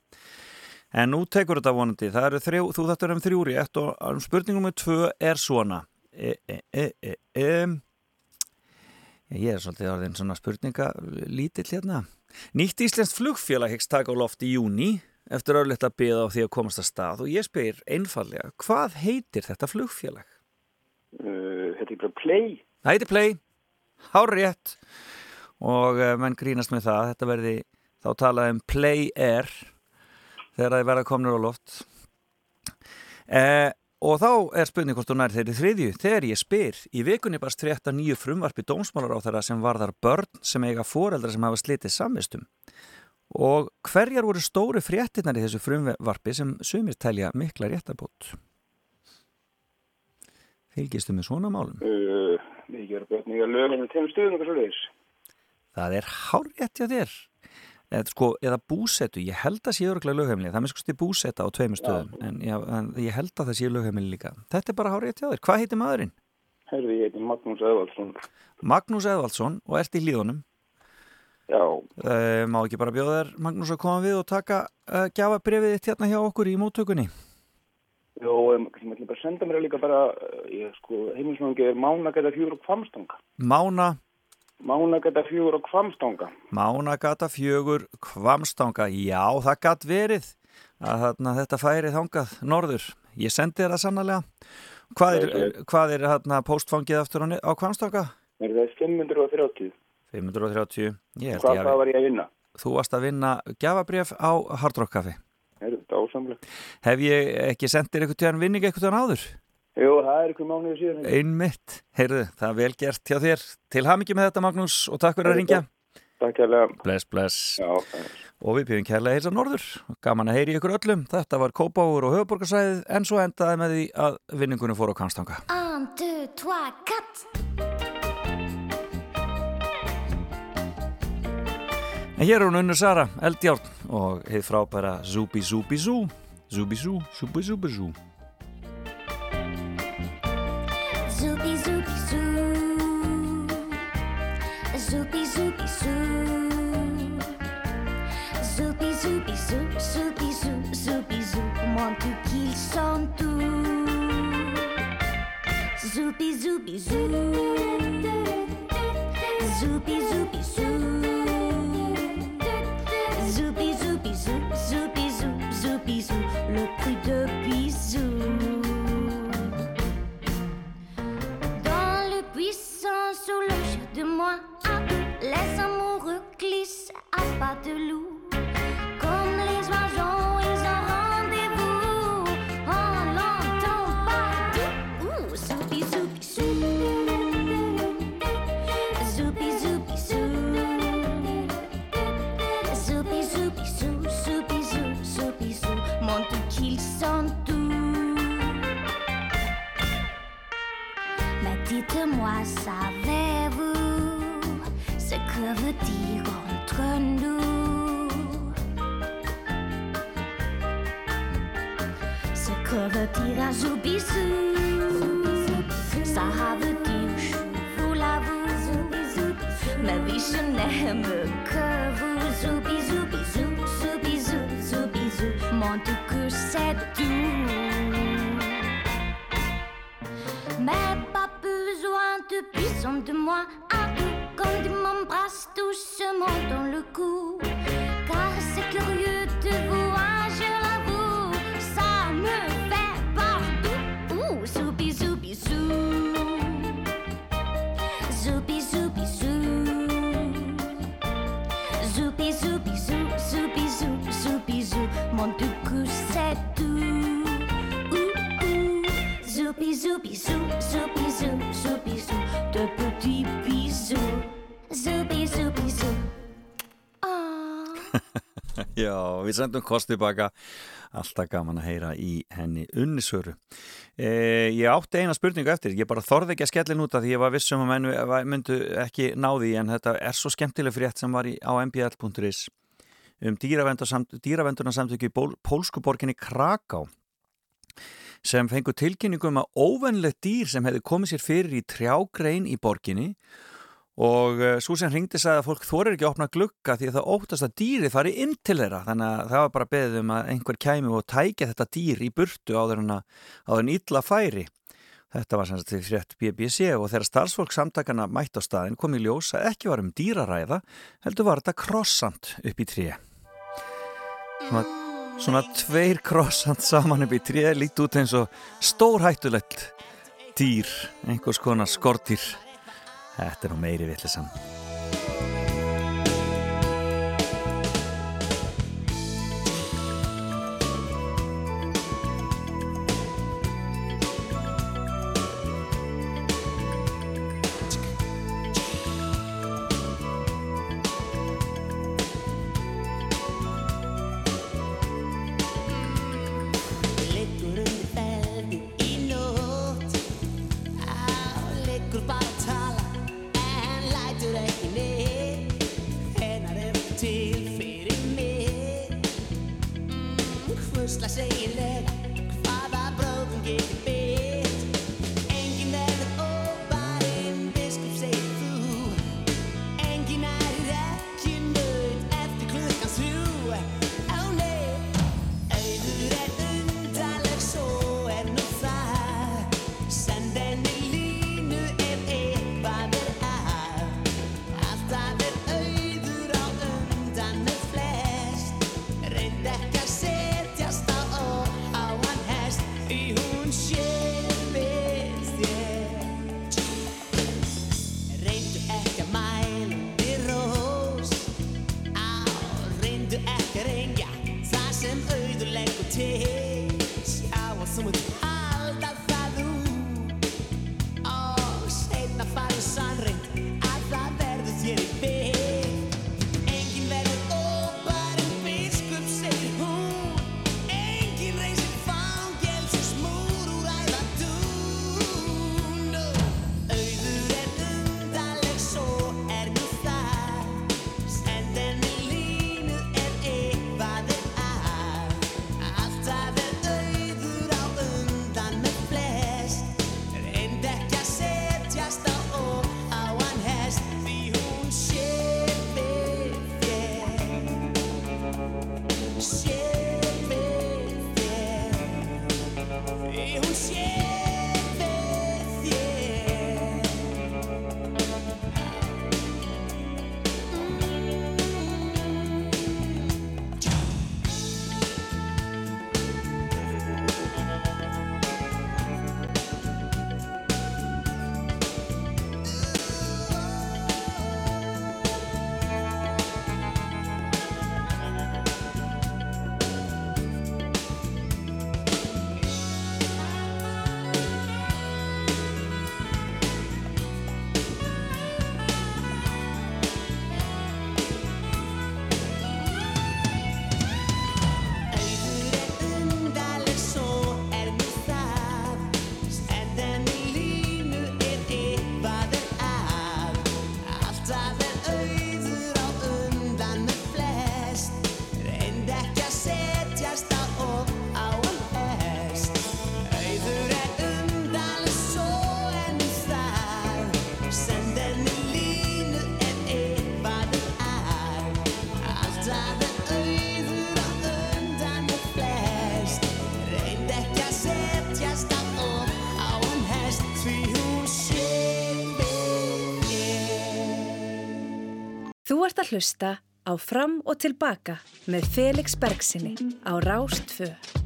En nú tekur þetta vonandi, það eru þrjú, þú þáttur um þrjúri, ett og um spurningum með tvö er svona. E, e, e, e, e, ég er svolítið orðin svona spurninga lítill hérna. Nýtt Íslensk flugfélag hegst taka á loft í júni eftir örlegt að byggja á því að komast að stað og ég spyr einfallega, hvað heitir þetta flugfélag? Uh, þetta er bara Play. Það heitir Play, hár rétt og uh, menn grínast með það, þetta verði þá talað um Play Air þegar það verða komnur á loft. Eh, og þá er spurning hvort þú nær þeirri þriðju. Þegar ég spyr, í vikunni barst frétta nýju frumvarpi dómsmálar á þeirra sem varðar börn sem eiga foreldra sem hafa slitið samvistum. Og hverjar voru stóri fréttinnar í þessu frumvarpi sem sumir telja mikla réttabót? Fylgistu með svona málum? Uh, við gerum börn í að lögum með tegum stuðum og svo leiðis. Það er hárétt hjá þér. Eða, sko, eða búsetu, ég held að sé öruglega lögheimili, það er sko stið búseta á tveimur stöðum, en, já, en ég held að það sé lögheimili líka. Þetta er bara hárétt hjá þér. Hvað heitir maðurinn? Herði, ég heiti Magnús Eðvaldsson. Magnús Eðvaldsson og ert í líðunum. Já. Uh, má ekki bara bjóða þér, Magnús, að koma við og taka uh, gjafa brefið þitt hérna hjá okkur í móttökunni? Jó, um, sem ætlum bara að senda mér líka bara, uh, ég sko, heimilismangi er Mánagæta fjögur og kvamstanga. Mána Mánagæta fjögur og kvamstanga. Mánagata fjögur kvamstanga, já það gatt verið að þarna, þetta færi þangað norður. Ég sendi þér það sannlega. Hvað er, hvað er hérna, postfangið aftur á, á kvamstanga? Er það 530? 530. Ég held Hvað ég það hafi- var ég að vinna? Þú varst að vinna gjafabref á Hard Rock Café. Er þetta ásamlega? Hef ég ekki sendir eitthvað tjáðan vinning eitthvað tjáðan áður? Jú, það er ykkur mánuði síðan. Einmitt. Heyrðu, það er vel gert hjá þér. Til hamingi með þetta Magnús og takk fyrir að ringja. Takk kærlega. Bless, bless. Já, Og við byrjum kærlega að heilsa norður. Gaman að heyri ykkur öllum. Þetta var Kópáur og höfuborgarsæðið en svo endaði með því að vinningunum fór á Kanstanga. Un, deux, trois, quatre. En hér er hún Unnur Sara, Eldjárn og heið frábæra Zúbi Zúbi Zú. Zúbi Zú, Zúbi Zúbi Zú. bisous, bisous. Zou, bisous, bisous. Zou, bisous, bisous. Zou, bisous, zou, bisous. Le prix de bisous. Dans le buisson, sous le de moi, ah, les amoureux glissent à pas de loup. passar. Já, við sendum kost tilbaka. Alltaf gaman að heyra í henni unnisöru e, Ég átti eina spurningu eftir. Ég bara þorði ekki að skellin út af því ég var vissum að menn myndu ekki náði en þetta er svo skemmtileg frétt sem var í, á mbl.is um dýravendurna samtöku í ból, pólsku borginni Kraká sem fengur tilkynningum að óvennlegt dýr sem hefði komið sér fyrir í trjágrein í borginni og uh, svo sem hringdi sagði að fólk þorir ekki að opna glugga því að það óttast að dýri fari inn til þeirra. Þannig að það var bara beðið um að einhver kæmi og tækja þetta dýr í burtu áður en illa færi. Þetta var sem sagt til frétt BBC og þegar starfsfólk samtakana mætt á staðin kom í ljós að ekki var um dýraræða heldur var þetta krossant upp í tré. Svona, svona tveir krossant saman upp í tré lít út eins og stórhættulegt dýr, einhvers konar skortýr Þetta er nú meiri vittlisann. Að hlusta á Fram og Tilbaka með Felix Bergsinni á Rástfö.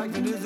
like this.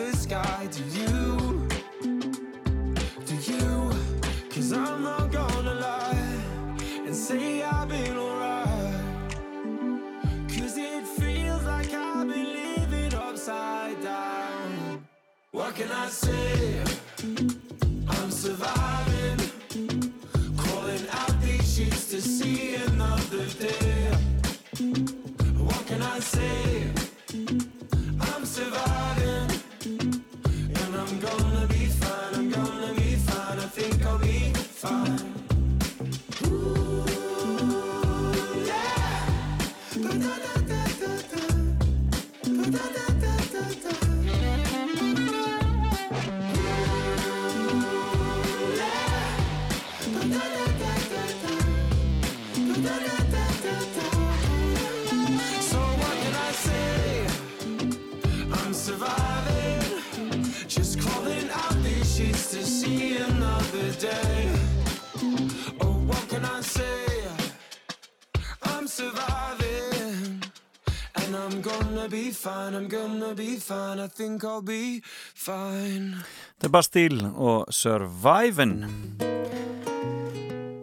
fine, I'm gonna be fine, I think I'll be fine. Þetta er Bastíl og Survivin.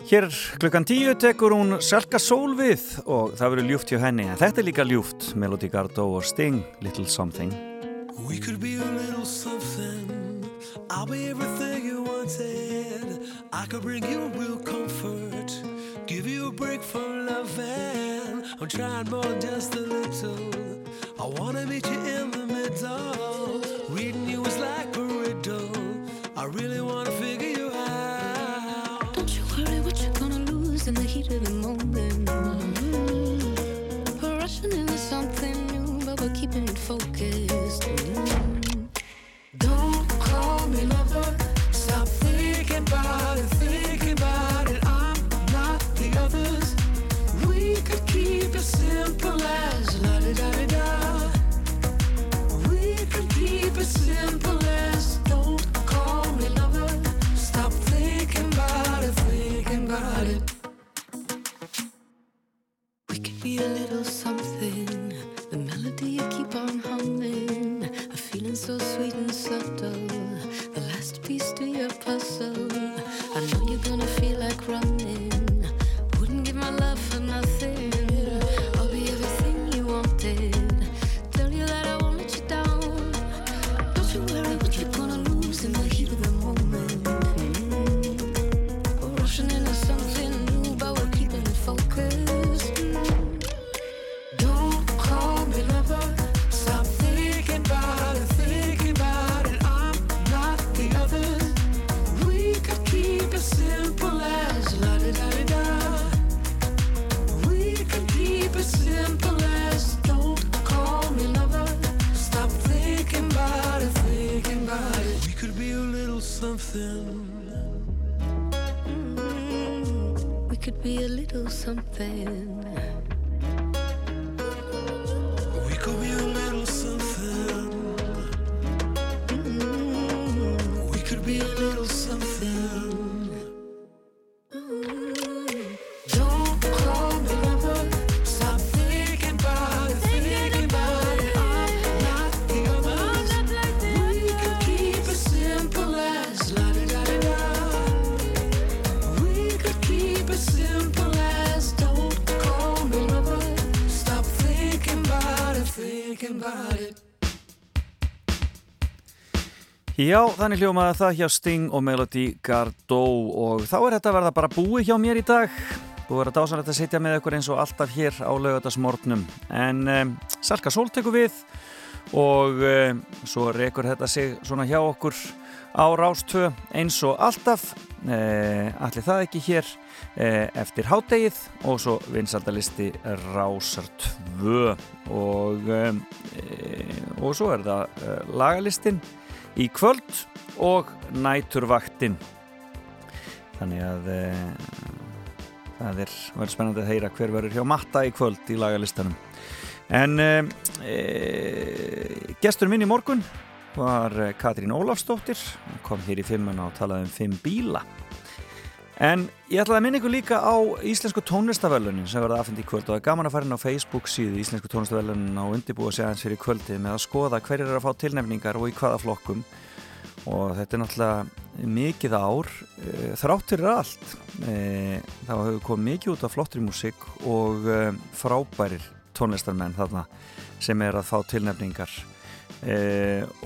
Hér klukkan tíu tekur hún Selka Sól við og það verður ljúft hjá henni en þetta er líka ljúft, Melody Gardó og Sting, Little Something. We could be a little something. I'll be everything you wanted. I could bring you real comfort Give you a break from loving. I'm trying more just a little. wanna meet you in the middle. Reading you is like a riddle. I really wanna feel. your puzzle. Já, þannig hljómaði það hjá Sting og Melody Gardot og þá er þetta að verða bara búið hjá mér í dag. Að vera dásanlegt að sitja með ykkur eins og alltaf hér á laugatasmórnum en um, Salka Sól tekur við og um, svo rekur þetta sig svona hjá okkur á Rástvö eins og alltaf. Uh, allir það ekki hér uh, eftir hádegið og svo vinsaldalisti Rásar 2 og, uh, og svo er það lagalistin í kvöld og næturvaktin. Þannig að e, það er verður spennandi að heyra hver verður hjá matta í kvöld í lagalistanum. En e, e, gestur minn í morgun var Katrín Ólafsdóttir. Kom hér í fimmuna og talaði um fimm bíla en ég ætlaði að minna ykkur líka á Íslensku tónlistavölunin sem verða aðfindi í kvöld og það er gaman að fara inn á Facebook síðu Íslensku tónlistavölunin og undirbúa sig aðeins fyrir kvöldið með að skoða hverjir eru að fá tilnefningar og í hvaða flokkum. Og þetta er náttúrulega mikið ár e, þrátt fyrir allt e, þá hefur komið mikið út af flottri músík og e, frábærir tónlistarmenn þarna sem er að fá tilnefningar.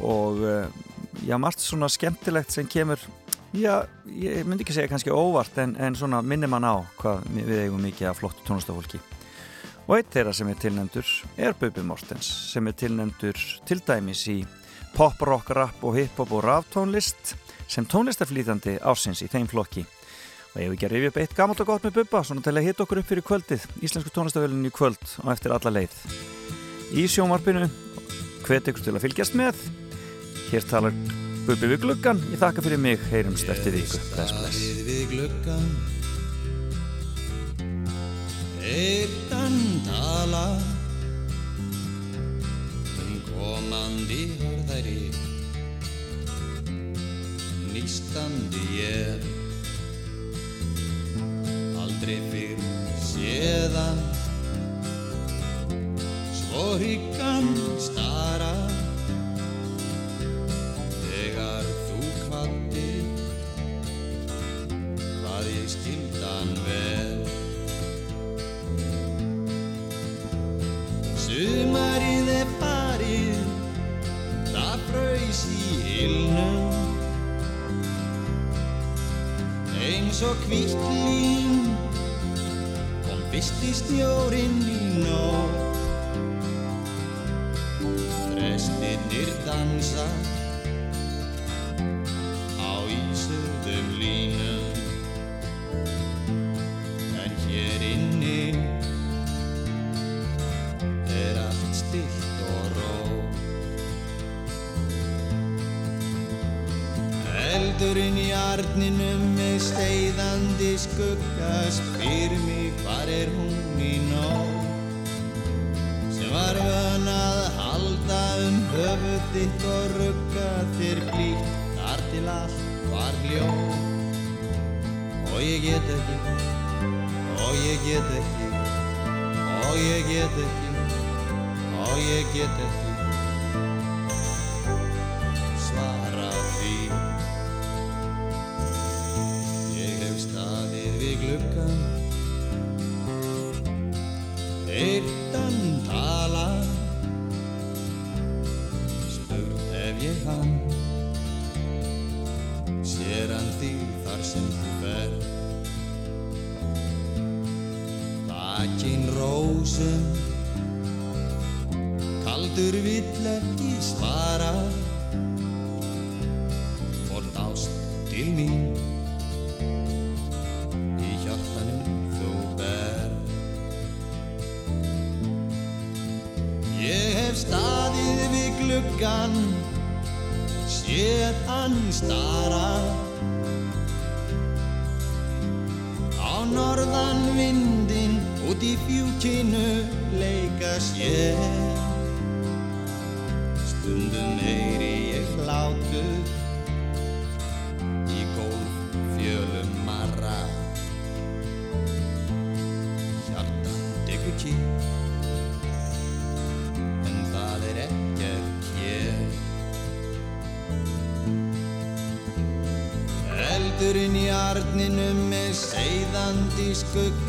Og já, margt svona skemmtilegt sem kemur já, ég myndi ekki segja kannski óvart en, en svona minnir mann á hvað við eigum mikið af flottu tónlistafólki og eitt þeirra sem er tilnefndur er Bubi Mortens sem er tilnefndur til dæmis í pop, rock, rap og hip-hop og ráftónlist sem tónlistaflýtandi ársins í þeim flokki. Og ég hef ekki að rifja upp eitt gammalt og gott með Bubba svona til að hitta okkur upp fyrir kvöldið Íslensku tónlistafölunni í kvöld og eftir alla leið. Í sjónvarpinu hvet ykkur til að fylgjast með. Hér talar Bubbi við gluggan ég þakka fyrir mig, heyrumst eftir viku. Bless bless. Við gluggan Eittan tala. Um komandi orðæri Nýstandi ég. Aldrei fyrr séðan Svo hyggan good guys. good